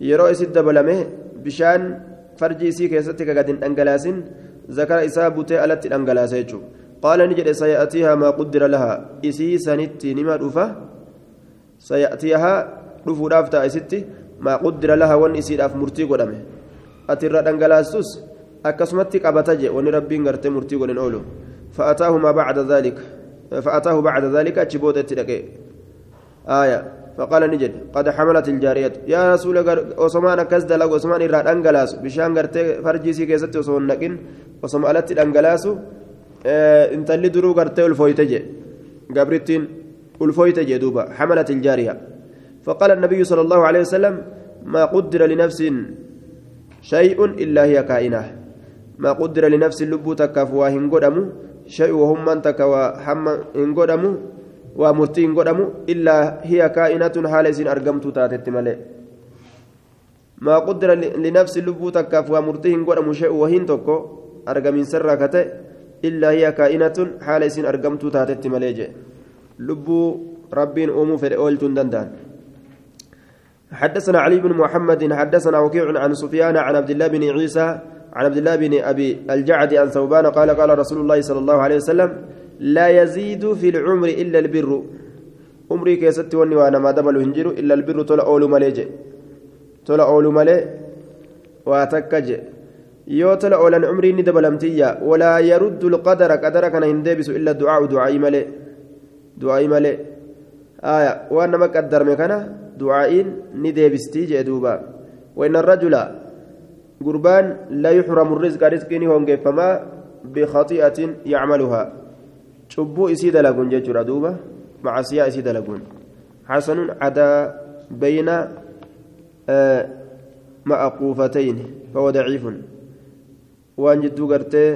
[SPEAKER 1] يرو إسد دبلمه بشان فرجي سي كيستك قد أنقلاسين ذكر إسابته ألت أنقلاس قال نجد سيأتيها ما قدر لها إسي سنتي نما رفا سيأتيها رفو رافتا إستي ما قدر لها وان إسي راف مرتي قدامه أترى دنجلاسوس أكسمتك أبتجي وان ربي غرتي مرتي قدن أولو فأتاه ما بعد ذلك فأتاه بعد ذلك أتشبوت التلقي آية فقال نجد قد حملت الجارية يا رسول عثمان كزد لو عثمان إراد أنجلاس بشان غرتي فرجي سي كيست وصون نكن وصم ألت الأنجلاسو intalli duruu gartee ulfooyte je gabrittiin ulfooyte je duuba. حملت الجارية فقال النبي صلى الله عليه وسلم ما قدر لنفس شيء إلا هي كائنة. ما قدر لنفس اللب تكفوا هنقدمو شيء وهم من تكوا هم هنقدمو ومرتي هنقدمو إلا هي كائنة حال سين أرقمت تاتت ملئ. ما قدر لنفس اللب تكفوا مرتي هنقدمو شيء وهن تكو أرقمين سرة كتئ إلا هي كائنة حال إسين أرقمت تاتت مليجة لبو ربين أمو في أولتون دندان. حدثنا علي بن محمد حدثنا وكيع عن سفيان عن عبد الله بن عيسى عن عبد الله بن أبي الجعد عن ثوبان قال قال رسول الله صلى الله عليه وسلم لا يزيد في العمر إلا البر. عمري كيست وني وأنا ما دبل هنجر إلا البر تلا أولو مليجة تلا أولو ملي واتكجه yoo tola oolan umriin ni dabalamtiyya walaa yaruddu lqadara qadara kana hin deebisu illa du'aa'u du'aa'ii malee du'aa'ii malee aya waan nama ni deebistii jee duuba wainna rajula gurbaan la yuxramu rizqa rizqii ni hongeeffamaa bikhaxi'atin yacmaluhaa cubbuu isii dalaguun jechuudha duuba macasiyaa isii dalaguun xasanun cadaa bayna ma'aquufatayni fahuwa daciifun waan jidduu gartee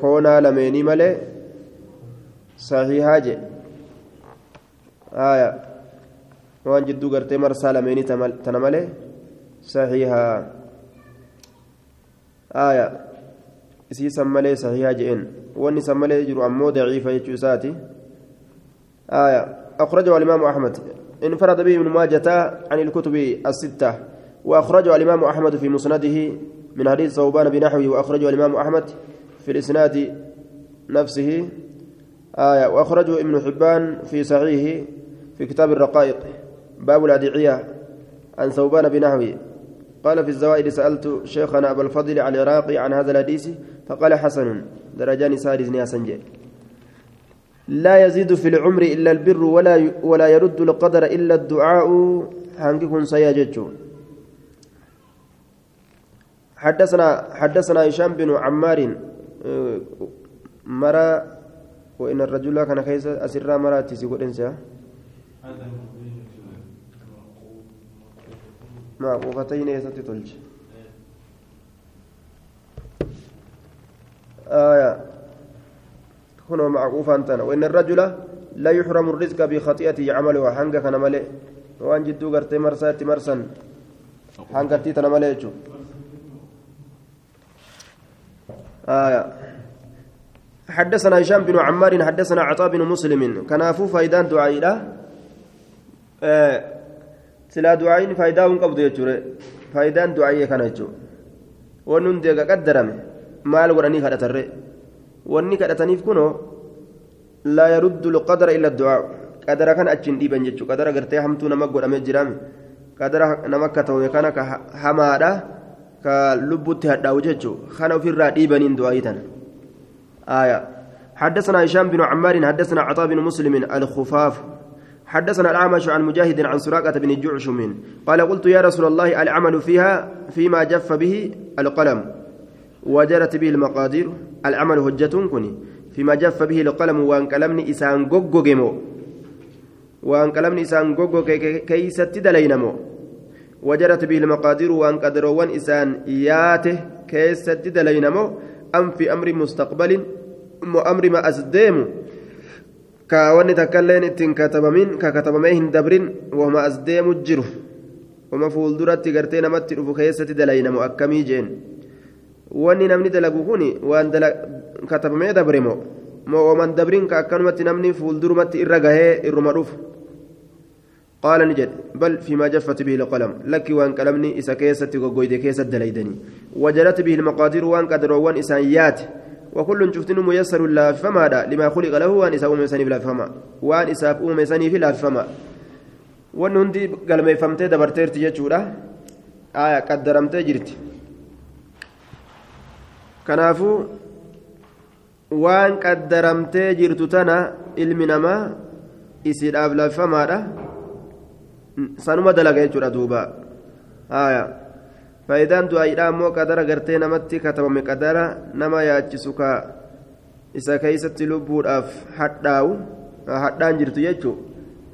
[SPEAKER 1] koonaa lameenii malee sahihaa je waan jidduu gartee marsaa lameenii tana malee sahihaa aya isii san malee sahihaa je'en wanni san malee jiru ammoo daciifa jechuu أخرجه الإمام أحمد. انفرد به ابن ماجة عن الكتب الستة. وأخرجه الإمام أحمد في مسنده من حديث ثوبان بنحوه وأخرجه الإمام أحمد في الإسناد نفسه. آية. وأخرجه ابن حبان في صحيحه. في كتاب الرقائق باب الأدعية عن ثوبان بنحوه قال في الزوائد سألت شيخنا أبا الفضل العراقي عن هذا الحديث فقال حسن درجان سادس نياسنجي لا يزيد في العمر إلا البر ولا ولا يرد القدر إلا الدعاء. هانككم سيججون حدثنا حدثنا هشام بن عمار آه، مرى وإن الرجل كان كيس أسر مراتي سيقول إنسى. معقوفتين يستي تلج. آية. هنا معقوفا أنتنا وإن الرجل لا يحرم الرزق بخطيئته عمله. حنقا كان ملئ. وأن جدو قرتي مرساتي مرسن. حنقتي تنا ملئ آية. حدثنا هشام بن عمار حدثنا عطاء بن مسلم. كنافو فايدان دعائي آه سلا دعائين فايدان قبض يجور فايدان دعائي كان يجور ونن ديغا قدرم مال وراني كدتر وني كدتنيف كنو لا يرد القدر الا الدعاء قدر كان اجن ديبن يجو قدر غرتي حمتو نما غدامه جرام قدر نما كتو كان حماده ka lubbutti hadhaa'u jechuun kana ofirraa dhiibaniin du'aayitan آية حدثنا هشام بن عمار حدثنا عطاء بن مسلم الخفاف حدثنا الأعمش عن مجاهد عن سراقة بن جعشم قال قلت يا رسول الله العمل فيها فيما جف به القلم وجرت به المقادير العمل هجة كني فيما جف به القلم وان كلمني إسان غوغوغيمو وان كلمني إسان غوغو كيست دلينمو وجرت به المقادير وان قدروان إسان ياته كيست دلينمو أم في أمر مستقبل أمر ما أزديم كاوني تكلين اتن كتبمين ككتبمين دبرين وما أزديم الجرو وما فول درت غرتي نمت رفو كيست دلينمو أكمي جين kun waan katabamee dabre moo? Moo ooman dabriin ka akkanumatti namni fuuldurumatti irra gahee irruma dhufu? قال نجد بل فيما جفت به القلم لك وان قلمني إسا كيست وقويد كيست دليدني وجرت به المقادير وان قدر وان إسانيات وكل شفتن ميسر لا فما دا لما خلق له وان إسا أمي سني لا فما. وان إسا أمي سني في لا فما. وان هندي قال ما فهمت دبرتير تجتشورا آية قدرمت جرت. كنافو waan qaddaramtee jirtu tana ilmi namaa isiidhaaf laffamaadha sanuma dalaga jechuudha duuba haya faayidaan du'aayidhaa ammoo qadara gartee namatti katabame qadara nama yaachisu ka isa keeysatti lubbuudhaaf hadhaa'u hadhaan jirtu jechuu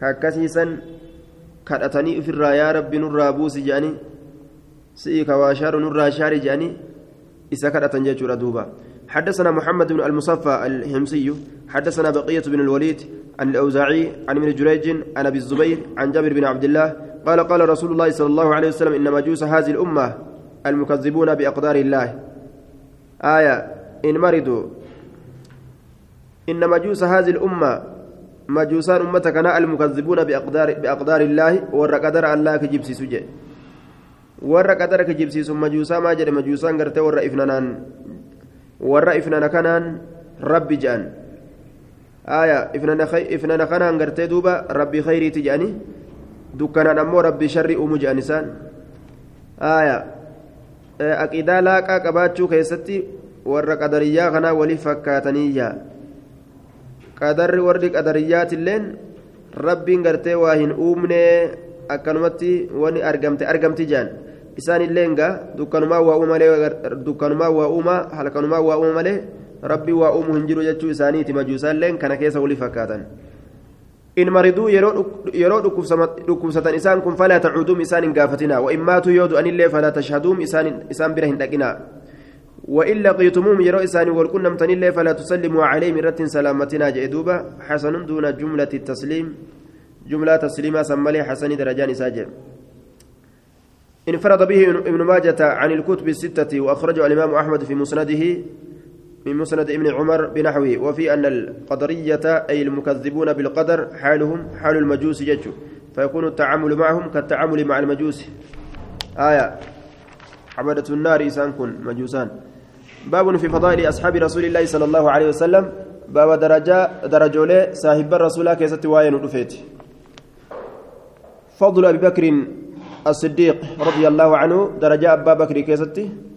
[SPEAKER 1] ka akkasiisan kadhatanii ofirraa yaa rabbi nurraa buusi jedhanii si'ii ka waa shaaru nurraa shaari jedhanii isa kadhatan jechuudha duuba حدثنا محمد بن المصفى الهمسي حدثنا بقية بن الوليد عن الأوزاعي عن ابن جريج عن أبي الزبير عن جابر بن عبد الله قال قال رسول الله صلى الله عليه وسلم إن مجوس هذه الأمة المكذبون بأقدار الله. آية إن مرضوا إن مجوس هذه الأمة مجوسان أمتك المكذبون بأقدار بأقدار الله ور قدر الله كجبسي سجى ور قدر كجبسي ثم مجوسا ما جرى مجوسان قرتي ور إفنانان. ور إفنان كانان ربي جان. آية إفنان خي إفنان كانان قرتي دوبا ربي خيري تجاني. دكانان أمو ربي شري أمو جانسان. آية aqiidaa laaqaa qabaachuu keessatti warra qadariyyaa kanaa waliif fakkaataniiyya qadarri warri qadariyyaatiilleen rabbiin gartee waa hin uumne akkanumatti wani argamte argamti jaan isaanilleen gaa dukkanumaa waa uuma malee dukkanumaa waa uuma halkanumaa waa uuma malee rabbii waa uumu hin jiru jechuu isaaniiti majuusaalleen kana keessa waliif fakkaatan. إن مرضوا يروا دكوسة إسان كن فلا تعودوا إسان قافتنا وإن ماتوا يودوا أن الله فلا تشهدوا إسان إسان برهن لكنا وإن لقيتموهم يروا إسان والكن نمتن الله فلا تسلموا عليهم رت سلامتنا جئدوبا حسن دون جملة التسليم. جملة تسليمة سمالي حسن درجان ساجر انفرد به ابن ماجة عن الكتب الستة وأخرجه الإمام أحمد في مسنده. من مسند ابن عمر بنحوه وفي أن القدرية أي المكذبون بالقدر حالهم حال المجوس يجو فيكون التعامل معهم كالتعامل مع المجوس. آية. عبدة النار إسان كن مجوسان. باب في فضائل أصحاب رسول الله صلى الله عليه وسلم. باب درجة درجولي صاحب الرسول كيست واين رفيت فضل أبي بكر الصديق رضي الله عنه درجة أبا بكر كيستي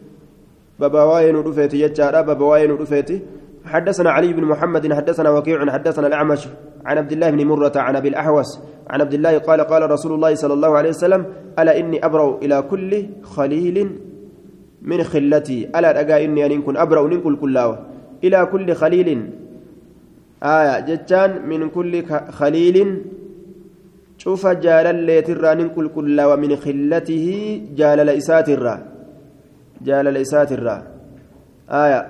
[SPEAKER 1] بابا واين رفيتي يجارا بابا واين رفيتي. حدثنا علي بن محمد حدثنا وكيع حدثنا الأعمش. عن عبد الله بن مرة عن أبي الأحوس عن عبد الله قال قال رسول الله صلى الله عليه وسلم ألا إني أبرأ إلى كل خليل من خلتي. ألا أجا إني أن كن أبرأ ننكل كلاوة. إلى كل خليل. آية. جتان من كل خليل. شوف جال الليتر ننكل كلاوة من خلته جال لإسات الرّ جالل إسات الرا. آية.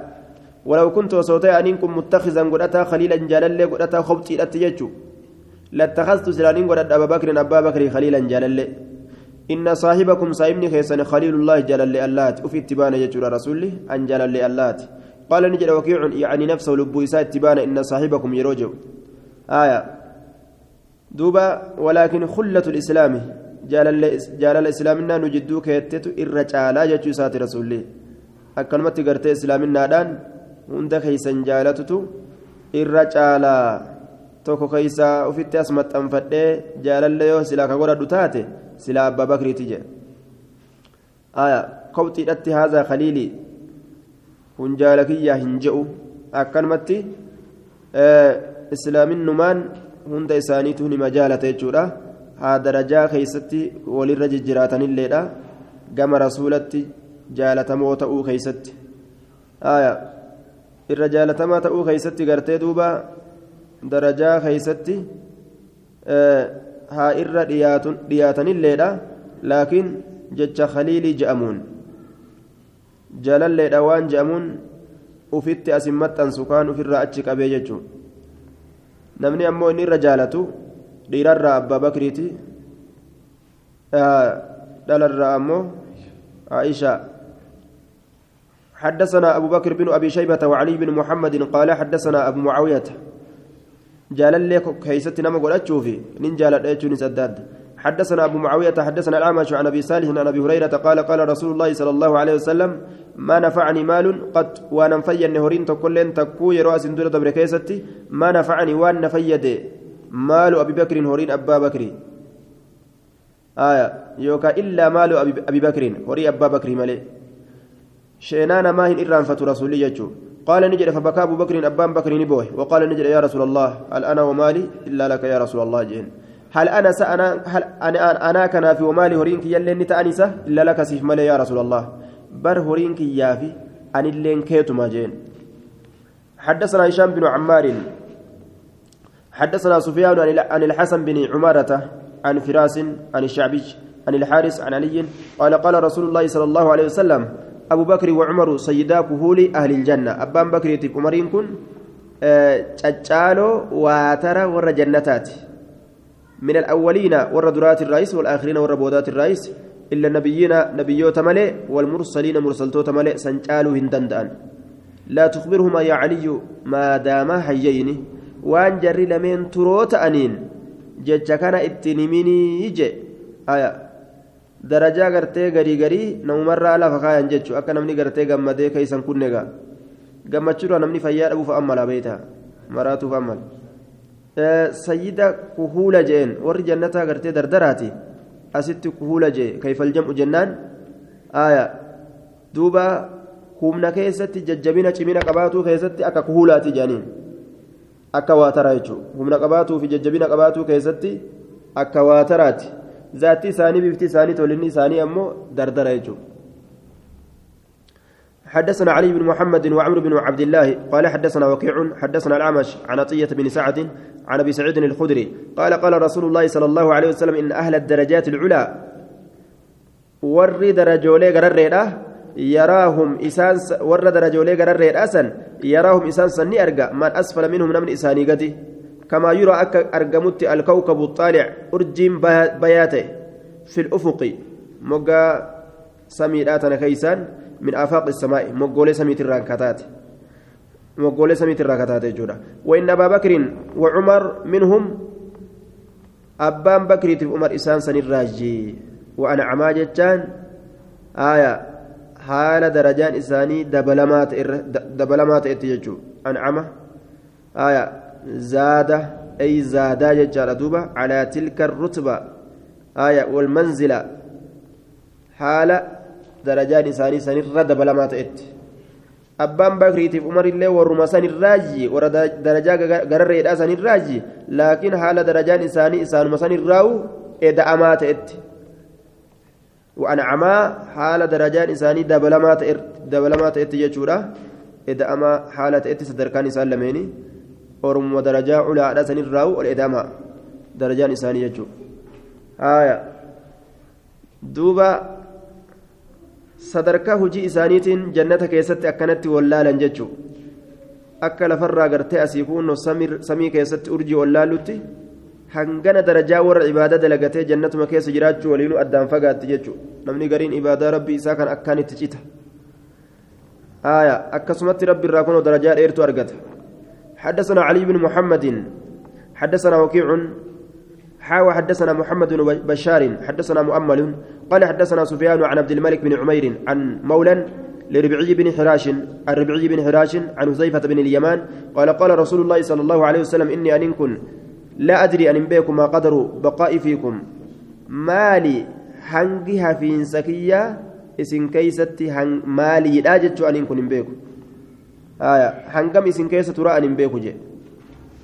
[SPEAKER 1] ولو كنت وصوتي أنكم متخذا قدتا خليلا جالل قدتا خبتي أتيجو لاتخذت سلانين قدت أبا بكر أبا بكر خليلا جالل إن صاحبكم صاحبني خيسن خليل الله جلال اللات وفي اتبان يجور رسولي أن جلال اللات قال نجد وكيع يعني نفسه لبو إساء اتبان إن صاحبكم يروجو. آية. دوبا. ولكن خلة الإسلام. Jaalala islaaminaa nu jidduu keettetu irra caalaa jechuu isaati rasuulli. Akkanumatti gartee islaaminaadhaan hunda keeysan jaalatutu irra caalaa. Tokko keeysaa ufitti as maxxanfadhee jaalalle yoo silaa ka godhadhu taate silaa abbaa bakriiti jedhe. Aya kobxiidhatti haazaa khaliilii kun jaala kiyyaa hin je'u. Akkanumatti islaaminnumaan hunda isaaniitu nima jaalata jechuudha haa darajaa keeysatti walirra jijjiraatanilleedha gama rasuulatti jaalatamoo ta'uu keeysatti. Irra jaalatamaa ta'uu keeysatti gartee duuba darajaa keeysatti haa irra dhiyaatanilleedha laakiin jecha khaliilii je'amuun jaalalleedha waan je'amuun ufitti asin maxxansu kaan ufirraa achi qabee jechuun. Namni ammoo inni irra jaalatu dhiirarraa abbaa bakriiti dhalarraa ammoo عائشة حدثنا أبو بكر بن أبي شيبة وعلي بن محمد قال حدثنا أبو معاوية جال لك كيست نما قول أتشوفي نين جال سداد حدثنا أبو معاوية حدثنا الأعمش عن أبي صالح عن أبي هريرة قال قال رسول الله صلى الله عليه وسلم ما نفعني مال قد وأنا مفيا نهورين تكلين تكو يرأس دولة دبر كيستي ما نفعني وان نفيد مال أبي بكر هورين أبا بكر. آية يوكا إلا مال أبي بكر هوري أبا بكر مالي شينان ما هن إران رسولي يجو قال نجد فبكى أبو بكر أبان بكر نبوه. وقال نجد يا رسول الله هل أنا ومالي إلا لك يا رسول الله جين. هل أنا سأنا هل أنا أنا كنا في ومالي هورينك يلي نتأنسة إلا لك سيف مالي يا رسول الله. بر هورينك يافي أن اللين كيتما جين. حدثنا هشام بن عمار. حدثنا سفيان عن الحسن بن عمارة عن فراس عن الشعبي عن الحارس عن علي قال قال رسول الله صلى الله عليه وسلم أبو بكر وعمر سيدا كهول أهل الجنة. أبان بكر يتب عمرين كن تجالو واترى ور جنتات من الأولين ور درات الرئيس والآخرين ور بودات الرئيس إلا النبيين نبيوت ملئ والمرسلين مرسلتوت ملئ سنجالوا هندندان. لا تخبره ما يا علي ما دام حيين waan jarri lameen turoo ta'aniin jecha kana ittiin himinii je. Darajaa gartee garii garii namumarraa lafa kaayan jechuun akka namni gartee gammadee keessan kun egaa. Gammachuudha namni fayyaa dhabuuf ammala beektaa? Maraatuuf ammala. Sayyida kuhuula jeen warri jannataa gartee dardaraati asitti kuhuula jee kayfal jam'u jennaan? Duuba humna keessatti jajjabina cimina qabaatuu keessatti akka kuhuulaati jaaniin. Akka waataraa jechuudha humna qabaatuu fi jajjabina qabaatuu keessatti akka waataraati zaatti isaanii bifti isaanii tolinni isaanii ammoo dardara jechuudha. حدثنا علي بن محمد وعمر بن عبد الله قال حدثنا وكيع حدثنا الأعمش عن عطية بن سعد عن أبي سعيد الخدري قال قال رسول الله صلى الله عليه وسلم إن أهل الدرجات العلى ور درجولي قرر يراهم إسان ور درجولي قرر أسن يراهم إسان سني أرقى من أسفل منهم نمن إساني قدي. كما يرى أك أرقمت الكوكب الطالع أرجم بياته في الأفق. مقا سميراتنا كيسان من آفاق السماء. مقولي سميت الراكتات مقولي سميت الراكتات جودا وإن أبا بكر وعمر منهم أبان بكر في عمر إسان سن الراجي. وأنا عماجتان آية. Haala darajaan isaanii dabalamaa ta'etti jechuudha ancama zaada ay zaadaa jechaadha duuba calaa tilka rutba walmanzila haala darajaan isaanii sanirra dabalamaa ta'etti abbaan bakriitiif umarillee warruma sanirraaji warra darajaa gararreedhaa sanirraaji laakiin haala darajaan isaanii isaanuma sanirraa'u eda'amaa ta'etti وأنعما حال درجان إساني دبلما دبلما تأتي جتشورا إدأما حالة إتي صدركان إسان لميني أورم ودرجة على سن الراو والإدامة درجان إساني جتشو آية دوبا sadarkaa hojii isaaniitiin jannata keessatti akkanatti wallaalan jechuun akka lafarraa gartee asii kunnoo samii keessatti urjii wallaallutti hangana darajaa warra ibaadaa dalagatee jannatuma keessa jiraachuu waliinuu addaan fagaatti jechuudha. Namni gariin ibaadaa rabbii isaa kan akkaan itti cita. آية أكسمت ربي الراكون درجات إيرتو أرقت حدثنا علي بن محمد حدثنا وكيع حاوى حدثنا محمد بن بشار حدثنا مؤمل قال حدثنا سفيان عن عبد الملك بن عمير عن مولى لربعي بن حراش الربعي بن حراش عن حذيفة بن اليمان قال قال رسول الله صلى الله عليه وسلم إني أن كن لا أدري أن بكم ما قدر بقائي فيكم. مالي هنجها في سكية إسن كيستي هن مالي لا جتشو أن كن بكم آية هنجم إسن كيسة ترى أن بكم جي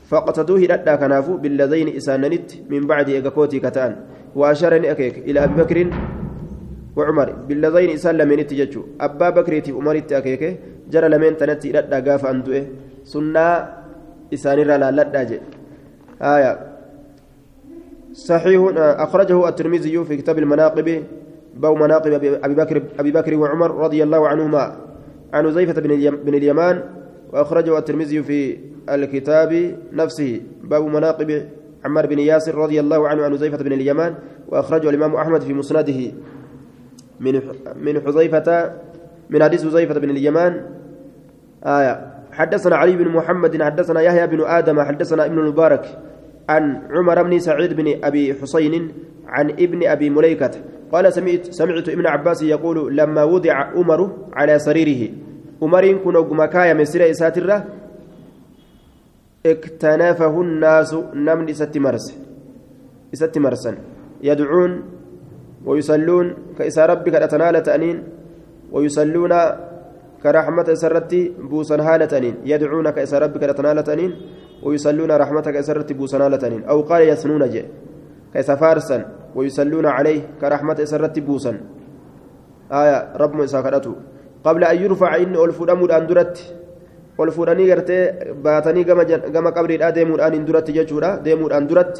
[SPEAKER 1] فقتدوه لدى كنافو بالذين إساننت من بعد إيقاكوتي كتان. وأشارني أكيك إلى أبي بكر وعمر. بالذين إسان لمن تججو أبا بكر في عمر أكيك جرى لمن تنتي لدى قاف أنتوه سنة إسان لا لدى آية. صحيح أخرجه الترمذي في كتاب المناقب بو مناقب أبي بكر أبي بكر وعمر رضي الله عنهما. عن زيفة بن اليمان وأخرجه الترمذي في الكتاب نفسه. باب مناقب عمار بن ياسر رضي الله عنه عن زيفة بن اليمان وأخرجه الإمام أحمد في مسنده. من من حذيفة من حديث حذيفة بن اليمان. آية. حدثنا علي بن محمد حدثنا يحيى بن آدم حدثنا ابن المبارك. عن عمر بن سعيد بن أبي حسين عن ابن أبي مليكة قال سمعت سمعت ابن عباس يقول لما وضع عمر على سريره عمر كن مكايا من سيرة ساترة اكتنفه الناس نمن ست مرس ست مرسا يدعون ويصلون كإسا ربك أتنال تأنين ويصلون كرحمة سرتي بوسن هالتنين. يدعونك إسا ربك لتنالتنين ويصلون رحمتك إسرتي بوسن هالتنين. أو قال يثنون جي. كيس فارسا ويصلون عليه كرحمة إسرتي بوسن. آية رب موسى كرته قبل أن يرفع إن ألفون أندرت ألفونني قرتي باتني كما قبر ديمون أن اندرت ججورا ديمون أندرت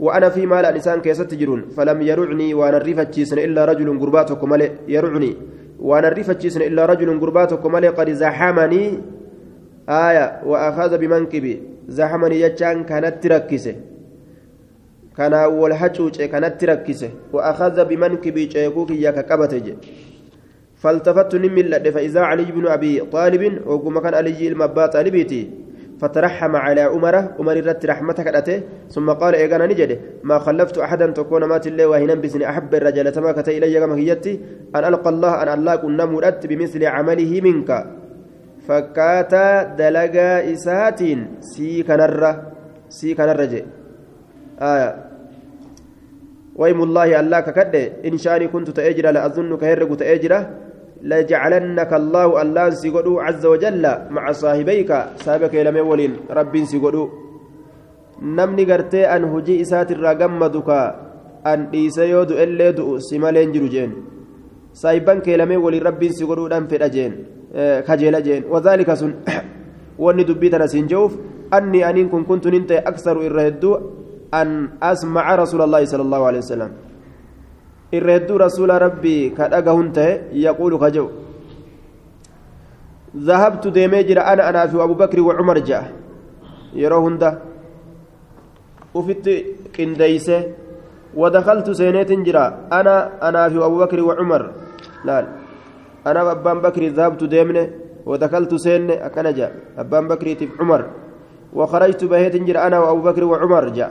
[SPEAKER 1] وأنا في مال لسان كيست جرون. فلم يرعني وأنا الريفة إلا رجل قرباتكم يرعني. Illaa rajulun gurbaa tokko malee qad zaxamanii aaya wa akaza bimankibi zaxamanii jechaan kanatti rakkise كان والحجوج كانت تركسه وأخذ بمنكبي شيكوك يا كقبته فالتفت نمل فإذا علي بن أبي طالب وقم كان علي المبا طالبيتي فترحم على عمر عمر رت رحمتك أتي ثم قال إيقانا نجد ما خلفت أحدا تكون مات الله وهنا بسني أحب الرجال ما كتي إلي كما أن ألقى الله أن الله كنا مرت بمثل عمله منك. فكاتا دلقا إساتين سي كنرة سي كنرة جي. آية. ويم الله الله ككد إن شاني كنت تأجر لأظنك هرق تأجره لجعلنك الله الله سيقولوا عز وجل مع صاحبيك سابك لم ولين رب du'u si maleen jiru jeen saayibban kee lamee waliin rabbiin si godhuudhaan fedha jeen kajeela jeen wadaalika sun wanni dubbii tana siin je'uuf anni aniin kun kuntu nin ta'e aksaru irra hedduu an asmaca rasuula allaahi sala allahu alehi wasalam irra hedduu rasuula rabbii ka dhagahun ta'e yaquulu ka jedhu ذهبت ديمي جرا أنا أنا في ابو بكر وعمر جاء يرى هندا وفت قنديسه ودخلت سينيت جرا أنا أنا في ابو بكر وعمر لا أنا ابان بكر ذهبت ديمنه ودخلت سين اكنجا ابان بكر عمر وخرجت بهيت جرا أنا وابو بكر وعمر جاء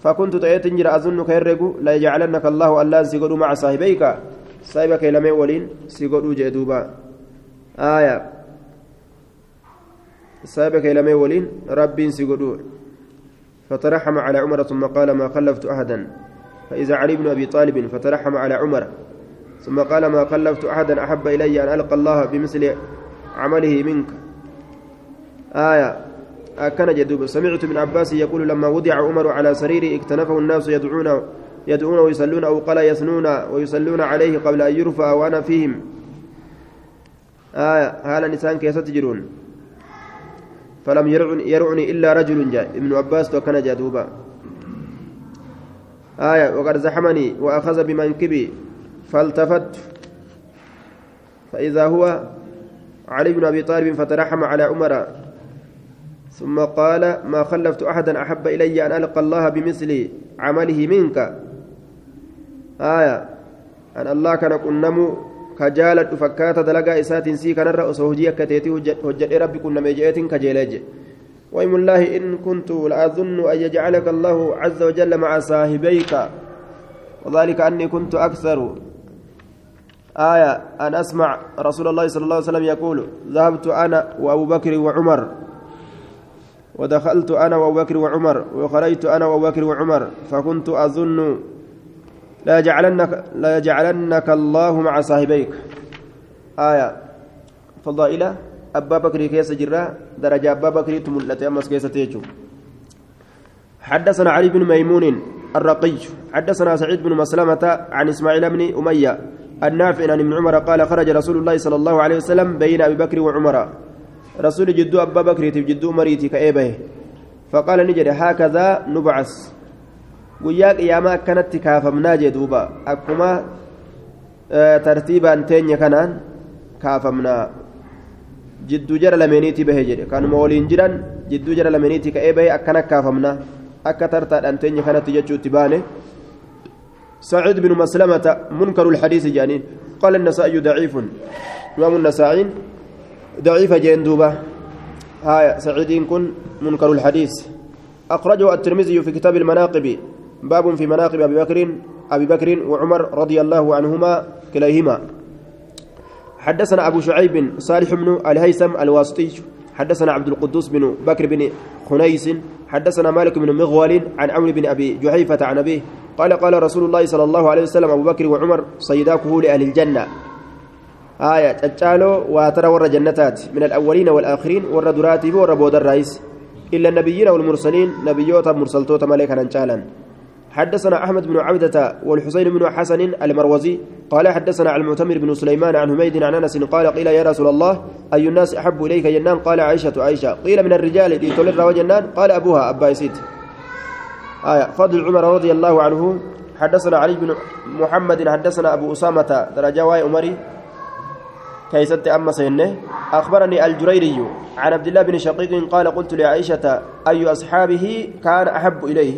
[SPEAKER 1] فكنت تأتي جرا أظنك يرجو لا يجعلنك الله الله سيقولوا مع صاحبيك. صاحبك لم ولين سيقولوا جدوبا آية. صاحبك لم ولين رب سيقولوا فترحم على عمر ثم قال ما خلفت أحدا. فإذا علي بن أبي طالب فترحم على عمر ثم قال ما خلفت أحدا أحب إلي أن ألقى الله بمثل عمله منك. آية. أكن جدوب. سمعت ابن عباس يقول لما وضع عمر على سريره اكتنفه الناس يدعون يدعون ويصلون أو قال يثنون ويصلون عليه قبل أن يرفع وأنا فيهم. آية. هذا نسان كيف تجرون؟ فلم يرعني, يرعني إلا رجل جاء. ابن عباس وكان جدوبا. آية. وقد زحمني وأخذ بمنكبي فالتفت. فإذا هو علي بن أبي طالب فترحم على عمر. ثم قال ما خلفت أحدا أحب إلي أن ألقى الله بمثل عمله منك. آية أن الله كان كنمو كجالة فكاتة دلقا إسات سي كان الرأس هجية كتيتي هجد ربي كنا مجيئة كجيلج. وإم الله إن كنت لأظن أن يجعلك الله عز وجل مع صاحبيك. وذلك أني كنت أكثر. آية أن أسمع رسول الله صلى الله عليه وسلم يقول ذهبت أنا وأبو بكر وعمر ودخلت أنا وأبو بكر وعمر وخرجت أنا وأبو بكر وعمر فكنت أظن لا يجعلنك لا يجعلنك الله مع صاحبيك. آية. فضائلة أبا بكر كيس جرا درجة أبا بكر تملت أمس كيس تيجو. حدثنا علي بن ميمون الرقي حدثنا سعيد بن مسلمة عن إسماعيل بن أمية النافع عن ابن عمر قال خرج رسول الله صلى الله عليه وسلم بين أبي بكر وعمر. رسول جدو أبا بكر جدو مريتي كأيبه فقال نجد هكذا نبعث guyyaa qiyaamaa akkanatti kaafamnaa jee duuba akkuma tartiibaan teenya kanaan kaafamnaa jidduu jara lameeniitii bahe jedhe kanuma waliin jiran jidduu jara lameeniitii ka'ee bahe akkana kaafamnaa akka tartaadhaan teenya kanatti jechuutti baane سعيد بن مسلمة منكر الحديث جانين قال النسائي ضعيف إمام النسائي ضعيف جندوبة هاي سعيد كن منكر الحديث. أخرجه الترمذي في كتاب المناقب. باب في مناقب أبي بكر أبي بكر وعمر رضي الله عنهما كليهما. حدثنا أبو شعيب صالح بن الهيثم الواسطي. حدثنا عبد القدوس بن بكر بن خنيس. حدثنا مالك بن مغول عن عمرو بن أبي جحيفة عن أبيه. قال قال رسول الله صلى الله عليه وسلم أبو بكر وعمر صيداكه لأهل الجنة. آية تجالو واترى ور جنتات من الأولين والآخرين ور دراتي ور بود الرئيس إلا النبيين والمرسلين نبيوتا مرسلتوتا ملائكة نجالا. حدثنا أحمد بن عبدة والحسين بن حسن المروزي قال حدثنا عن المعتمر بن سليمان عن حميد عن أنس قال قيل يا رسول الله أي الناس أحب إليك جنان؟ قال عائشة عائشة. قيل من الرجال لتولر وجنان قال أبوها أبا يسيد آية فضل عمر رضي الله عنه. حدثنا علي بن محمد حدثنا أبو أسامة درجاوي أمري كيست أما سينه أخبرني الجريري عن عبد الله بن شقيق قال قلت لعائشة أي أصحابه كان أحب إليه؟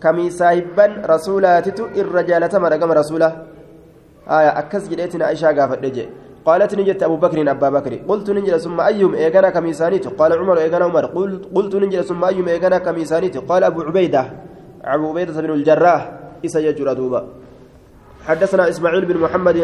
[SPEAKER 1] kamiisaahibban rasuulaatitu irra jaalatama dhagama rasuula آية أكس جديتنا عائشة قافت نجي. قالت نجت أبو بكر أبا بكر. قلت نجل ثم أيهم إيغانا كميسانيت قال عمر إيغانا عمر. قلت, قلت نجل ثم أيهم إيغانا كميسانيت قال أبو عبيدة. أبو عبيدة بن الجراح. إسا يجر دوبا. حدثنا إسماعيل بن محمد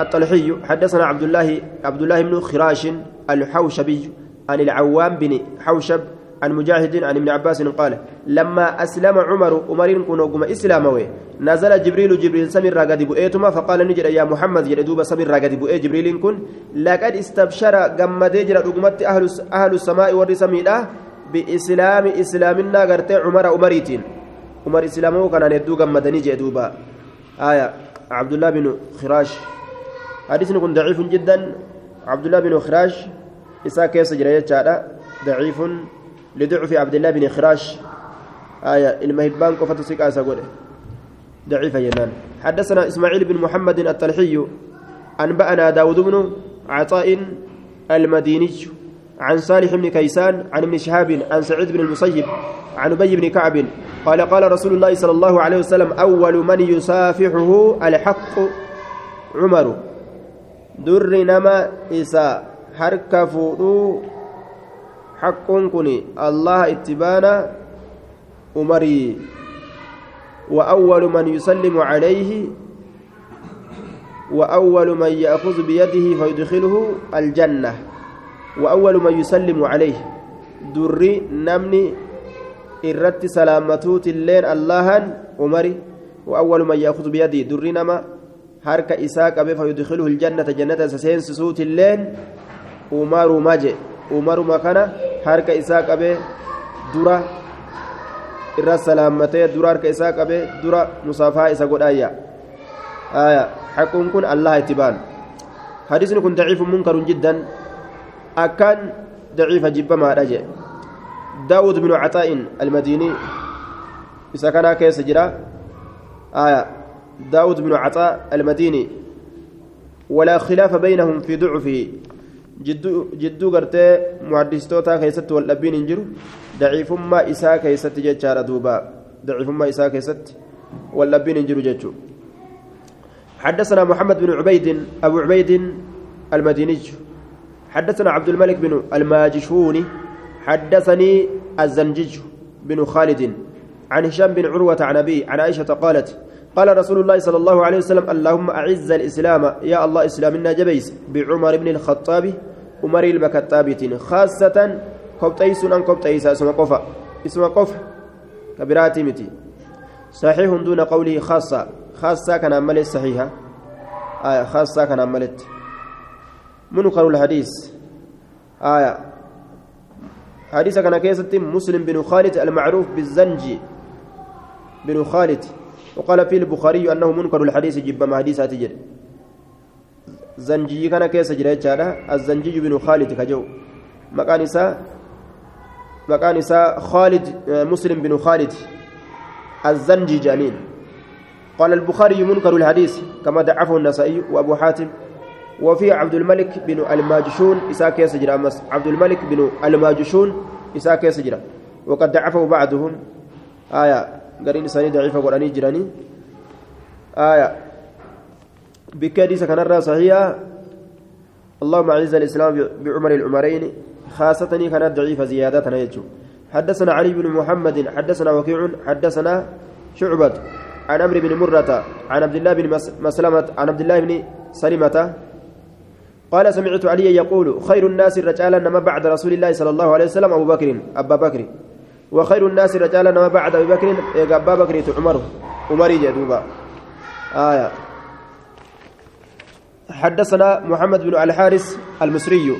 [SPEAKER 1] الطلحي حدثنا عبد الله عبد الله بن خراش الحوشبي عن العوام بن حوشب عن مجاهد عن ابن عباس قال لما أسلم عمر عمر كن وقم إسلامه نزل جبريل جبريل سمر قد بؤيتما فقال نجد يا محمد يدوب سمر قد بؤي جبريل كن لقد استبشر قم دجر رقمت أهل, أهل السماء والرسميلة بإسلام إسلامنا قرت عمر عمريتين عمر إسلامه كان ندو قم دنيجي دوبا. آية. عبد الله بن خراش. حديث كن ضعيف جدا. عبد الله بن خراش إسا كيس جريت ضعيف لضعف عبد الله بن خراش. آية المهبان قفة سكا سقول ضعيف ينان حدثنا إسماعيل بن محمد الطلحي أنبأنا داود بن عطاء المديني عن صالح بن كيسان عن ابن شهاب عن سعيد بن المسيب عن أبي بن كعب قال قال رسول الله صلى الله عليه وسلم أول من يسافحه الحق عمر. در نما إسا حركة حقون كني الله اتبانا أمري وأول من يسلم عليه وأول من يأخذ بيده فيدخله الجنة. وأول من يسلم عليه. دري نمني irratti salaamatuutilleen allahan umari وأول من يأخذ بيده دري نما harka isaa qabe fayudkiluhu ljannata jannata isa seensisuutilleen umaru maje umaruma kana harka isaa qabee dura irra salaammatee dura harka isaa qabee dura musaafaa isa godhaayya حقون كن الله اتبان حديث كن ضعيف منكر جدا أكان ضعيف جبا ما رجع داود بن عطاء المديني كان كيس جرا آية داود بن عطاء المديني ولا خلاف بينهم في ضعفه gartee muhaddistootaa keessatti wal dhabbiin hin jiru daciifummaa isaa keessatti jechaadha duuba daciifummaa isaa keessatti wal dhabbiin hin jiru jechuudha حدثنا محمد بن عبيد أبو عبيد المديني حدثنا عبد الملك بن الماجشوني حدثني الزنجج بن خالد عن هشام بن عروة عن أبي عن عائشة قالت قال رسول الله صلى الله عليه وسلم اللهم أعز الإسلام يا الله إسلامنا جبيس بعمر بن الخطاب عمر المكتابتين خاصة كبتيس أن كبتيس اسم قفا اسم قفا كبراتي متي. صحيح دون قوله خاصة خاصة كان عملت صحيحة آية خاصة كان عملت. منكر الحديث؟ آية حديث كان كيسة مسلم بن خالد المعروف بالزنجي بن خالد. وقال في البخاري أنه منكر الحديث جب ما حديثات زنجي كان كيس جريت الزنجي بن خالد كجو. مكان إساء مكان خالد مسلم بن خالد. الزنجي جانين قال البخاري منكر الحديث كما ضعفه النسائي وأبو حاتم. وفي عبد الملك بن الماجشون إساء كيس جرى عبد الملك بن الماجشون إساء كيس جرى. وقد ضعفه بعضهم. آية قرين إساني ضعيفة قرآني جراني. آية بكاديس كان الرأس هي اللهم أعز الإسلام بعمر العمرين خاصة كانت ضعيفة زيادة يجو. حدثنا علي بن محمد حدثنا وكيع حدثنا شعبة. عن عمرو بن مرة عن عبد الله بن مسلمة عن عبد الله بن سلمة قال سمعت علي يقول خير الناس رجالا ما بعد رسول الله صلى الله عليه وسلم أبو بكر أبا بكر. وخير الناس رجالا ما بعد أبي بكر أبا بكر عمر عمر جدوبا آية. حدثنا محمد بن الحارث المصري.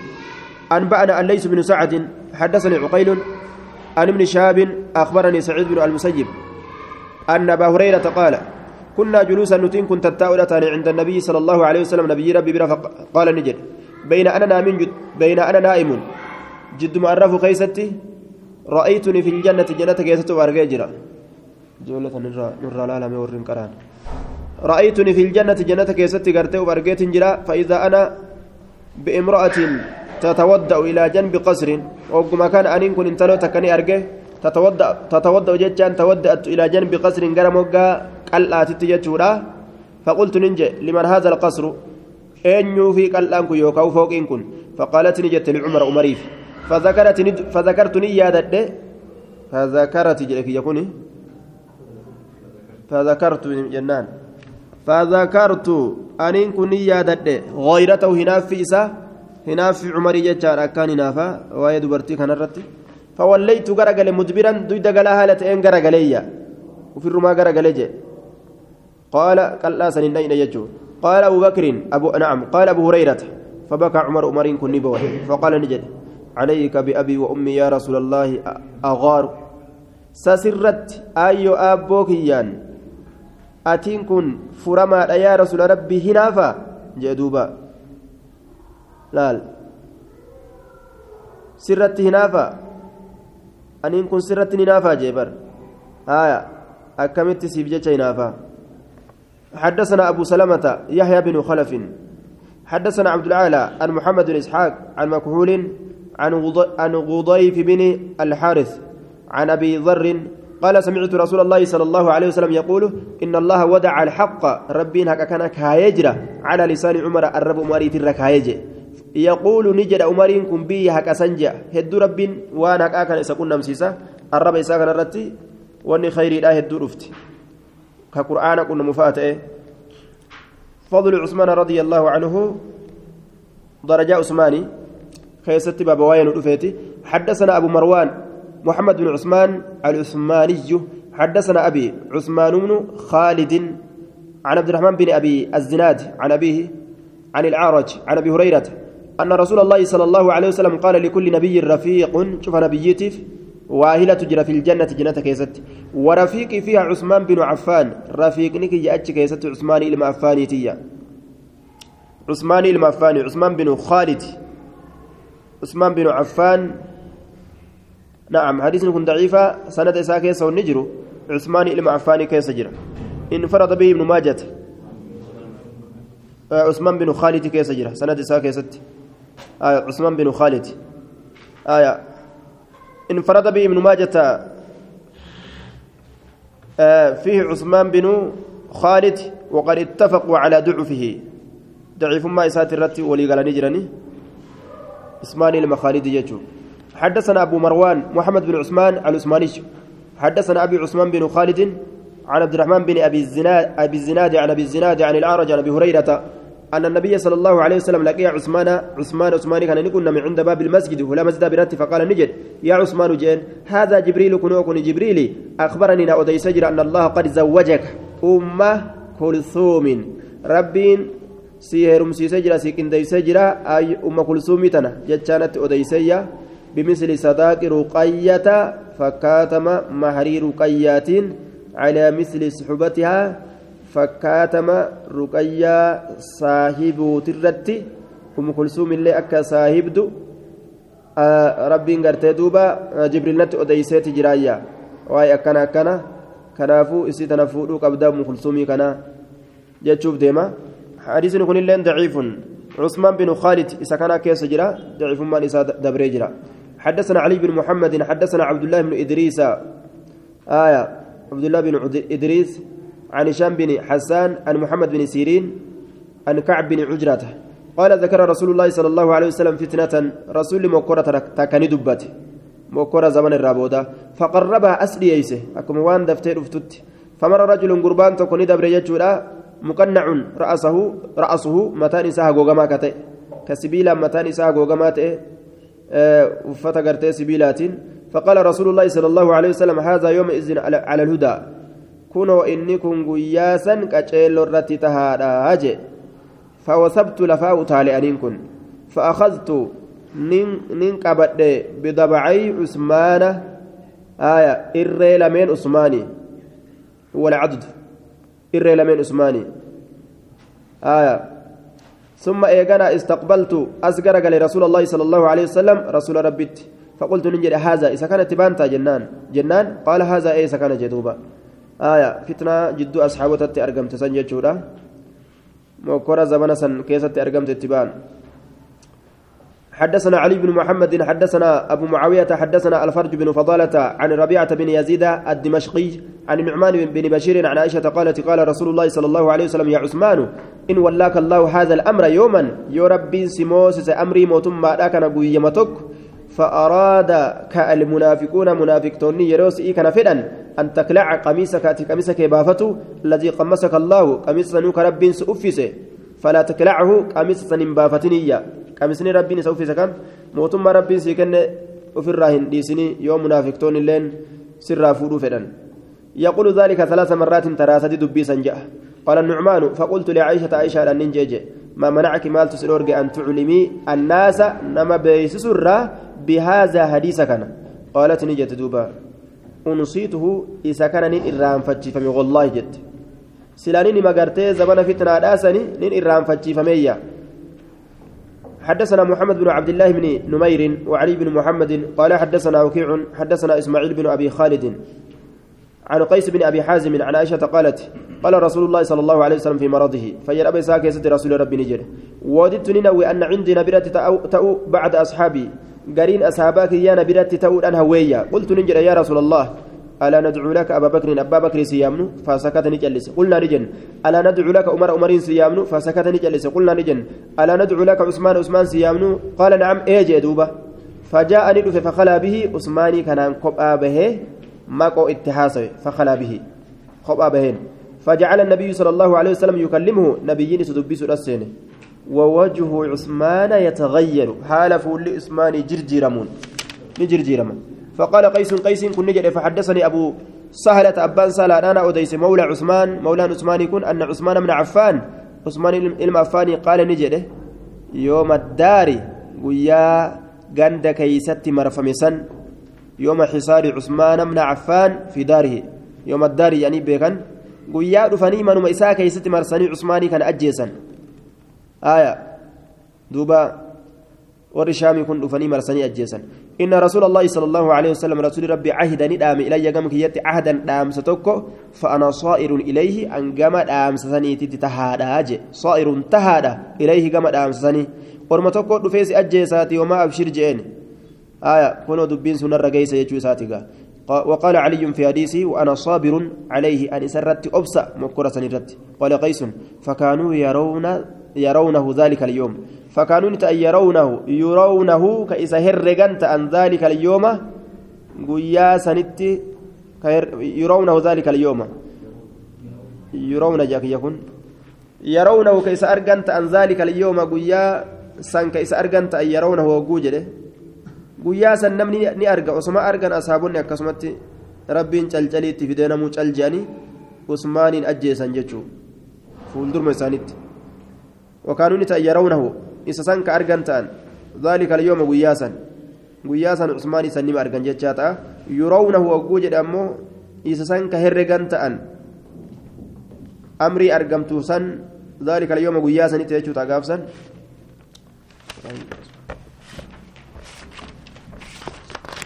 [SPEAKER 1] أنبأنا أن ليس بن سعد. حدثني عقيل عن ابن شهاب أخبرني سعيد بن المسيب. أن أبا هريرة قال كنا جلوسا نتين كنت التاؤلتان عند النبي صلى الله عليه وسلم نبي ربي برا قال نجد. بين أنا نائم بين أنا نائم. جد مؤرف خيستي رأيتني في الجنة جنة كيست وأرجع جرا. جولة نرى نرى لا لم يورن قران رأيتني في الجنة جنة كيست قرت وأرجع جرا. فإذا أنا بامرأة تتودأ إلى جنب قصر وكما كان أن كن انتلو تكني أرجع تتودأ تتودأ جتان تودأت إلى جنب قصر قرموغا قلعة تجتشورا. فقلت ننجي لمن هذا القصر؟ أنيو في قلعة يوكاو فوق إن كن. فقالت نجت لعمر أمريف فذكرت فذكرت نيادة فذكرت جلك يكوني فذكرت جنان. فذكرت أنين كن نيادة غيرته هنا في إسا هنا في عمر جتان أكان هنافا وهي دبرتي كان الرتي. فوليت غرغل مدبرا دويد غلا هالة إن غرغليا. وفي الرما غرغلجه قال قال لا سنين يجو. قال أبو بكر أبو نعم. قال أبو هريرة فبكى عمر عمر كن فقال نجد عليك بأبي وأمي يا رسول الله أغار. سسرت أيو ابوكيان أتين كن فرما يا رسول ربي هنافا. جدوبا لال. سرت هنافا. Aniin kun sirratti ni naafaa jee bar. آية أكملت سيبجة نافا حدثنا أبو سلمة يحيى بن خلف حدثنا عبد العالى عن محمد بن إسحاق عن مكحول عن غضيف بن الحارث عن أبي ذر قال سمعت رسول الله صلى الله عليه وسلم يقول إن الله ودع الحق ربين هكا كان على لسان عمر الرب مريت الركايجة يقول نجد عمرين كن بي هكا سنجا هدو رب وأنا هكا كان إسا كنا مسيسا الرب إسا كان رتي. واني خيري لا هدو رفت كقرآن كنا مفاتئ. فضل عثمان رضي الله عنه. درجة عثماني. خيست باب واين رفيتي. حدثنا أبو مروان محمد بن عثمان العثماني. حدثنا أبي عثمان بن خالد عن عبد الرحمن بن أبي الزناد عن أبيه عن العارج عن أبي هريرة أن رسول الله صلى الله عليه وسلم قال لكل نبي رفيق شوف نبيتي واهلة تجرى في الجنة جنة كيست ورفيقي فيها عثمان بن عفان. رفيق نكي جاءتش كيست عثمان إلما عفاني تيا عثمان إلما عفاني عثمان بن خالد. عثمان بن عفان. نعم حديث كن ضعيفة سند إساء كيس والنجر. عثمان إلما عفاني كيس جرى. انفرد به ابن ماجة. عثمان بن خالد كيس جرى سند إساء آية عثمان بن خالد. آية. انفرد به ابن ماجة آه فيه عثمان بن خالد وقد اتفقوا على ضعفه. ضعيف ما إسات الرت ولي قال نجرني اسماني المخالد يجو حدثنا أبو مروان محمد بن عثمان العثماني حدثنا أبي عثمان بن خالد عن عبد الرحمن بن أبي الزناد أبي الزناد عن أبي الزناد عن الأعرج عن أبي هريرة. أن النبي صلى الله عليه وسلم لقي عثمان عثمان عثمان كان نكون من عند باب المسجد ولا مسجد برات فقال نجد. يا عثمان جين هذا جبريل كنوكن جبريل. أخبرني أودي سجر أن الله قد زوجك. أمة كلثوم. ربين سيسجر سيكن دي سجر أي أم كلثوم تنا. جتشانت أودي سيا بمثل صداق رقية فكاتم مهري رقيات على مثل صحبتها. Fakkaatama ruqayyaa saahibuutirratti kum kulsuumillee akka saahibdu rabbiin gartee duuba jibriilnatti odeyseeti jiraayya waa'ee akkana akkana kanaafuu isii tana fuudhuu qabda umu kulsuumii kana jechuuf deema كن لين ضعيف عثمان بن خالد إذا كان كيس جرا ضعيف من إذا دبر جرا حدثنا علي بن محمد حدثنا عبد الله بن إدريس آية عبد الله بن إدريس عن هشام بن حسان عن محمد بن سيرين عن كعب بن عجرة. قال ذكر رسول الله صلى الله عليه وسلم فتنة رسول مكرة تكني دبته مكرة زمن الرابودة. فقربها أسلي يسه أكم وان دفتر افتت فمر رجل قربان تكوني دبر يجورا مقنع رأسه رأسه متان إساها غوغما كسبيلا متان إساها غوغما تئ قرتي سبيلات فقال رسول الله صلى الله عليه وسلم هذا يوم إذن على الهدى. Guyyaa san qaceello irratti tahaadha je fawasabtu lafaa utaale aniin kun fa'akhadtu nin qabadhe bidabacay cusmaana aya irree lameen usmaani walcadud irree lameen usmaani aya ثم إيجانا استقبلت أسجر قال رسول الله صلى الله عليه وسلم رسول ربي فقلت ننجل هذا إذا كانت تبانتا جنان جنان قال هذا إيه إذا كان جدوبا آية فتنة جدو أصحابتي أرقمت سنجتشورا مكورة زمن سن كيست أرقمت اتبان. حدثنا علي بن محمد حدثنا أبو معاوية حدثنا الفرج بن فضالة عن ربيعة بن يزيد الدمشقي عن النعمان بن بشير عن عائشة قالت قال رسول الله صلى الله عليه وسلم يا عثمان إن ولاك الله هذا الأمر يوما يا ربي سموس أمري موتم ما كان قيمتك فأراد كالمنافقون منافقتوني يروس إيكنا فدا أن تكلع قميصك قميصك بافته الذي قمسك الله قميص نوك رب سأفسه فلا تكلعه قميص سنين بافتنية قميصني ربي سأفسه كان. موتم ربي سيكن وفي الراهن ديسني يوم منافقتون اللين سرا فورو فدن. يقول ذلك ثلاث مرات تراسد دبي سنجأ. قال النعمان فقلت لعائشة عائشة أن ننجي ما منعك مال تسلورج أن تعلمي الناس نما بيسسر بهذا حديث كان قالت نجت دوبا. نين إرام فتشفمي والله جد سلاني ما قرتي زمان فتنة داسني نين إرام فتشفمي حدثنا محمد بن عبد الله بن نمير وعلي بن محمد قال حدثنا وكيع حدثنا إسماعيل بن أبي خالد عن قيس بن أبي حازم عن عائشة قالت قال رسول الله صلى الله عليه وسلم في مرضه فيا أبي ساكي رسول ربي نجر وددت ننوي أن عندي نبرة تأو بعد أصحابي. قرين أصحابك يا نبرة تأو أن هوية. قلت ننجر يا رسول الله ألا ندعو لك أبا بكر أبا بكر سيامن فسكت نجلس قلنا نجن ألا ندعو لك عمر عمر سيامن فسكت نجلس قلنا نجن ألا ندعو لك عثمان عثمان سيامن قال نعم إيه دوبة. فجاء ندف فخلا به عثماني كان قبآ به ماكو اتحاسه فخلا به. خبآ بهن فجعل النبي صلى الله عليه وسلم يكلمه نبيين سدبس السنة ووجه عثمان يتغير. حال فول عثمان جرجيرمون نجرجيرمون فقال قيس قيس كن نجد. فحدثني أبو سهلة أبان سهلة أنا أديس مولى عثمان مولى عثمان يكون أن عثمان بن عفان عثمان علم عفان قال نجد. يوم الدار ويا غند كيست مرفمسا يوم حصار عثمان بن عفان في داره. يوم الدار يعني بيغن. ويا دفني من إساء كيست مرسني عثماني كان أجيسا آية دوبا warri shaamii kun dhufanii marsanii ajjeesan inna rasuula allahi sala allahu aleyhi wasalam rasuli rabbi cahidani dhaame ilayya gama kiyyatti cahadan dhaamsa tokko fa ana saa'irun ilayhi an gama dhaamsa saniititti tahaadha je saa'irun tahaadha ilayhi gama dhaamsa sanii orma tokko dhufee si ajjeesaati wamaa abshir je'een aya kunoo dubbiin sunarra geeysa jechuu isaati gaa وقال علي في حديثه وأنا صابر عليه أن سرت أبسأ مكرة سنرت قال قيس فكانوا يرون يرونه ذلك اليوم. فكانوا يرونه يرونه كإذا هرجنت عن ذلك اليوم قيا سنت يرونه ذلك اليوم. يرون جاك يكون. يرونه كإذا أرجنت عن ذلك اليوم قيا سن كإذا أرجنت أن يرونه وجوجله guyyaa san namni ni arga osuma argan asaabonni akkasumatti rabbiin calcaliitti fidee namuu cal je'anii usmaaniin ajjeesan jechuu yarawnahu isa san ka argan ta'an ذلك اليوم قياسا قياسا عثمان سنما أرجن جتشاتا. يرونه وقوج أمو إسسان كهرجان تأن. أمري أرجمتو سن ذلك اليوم قياسا نتيجة تقافسا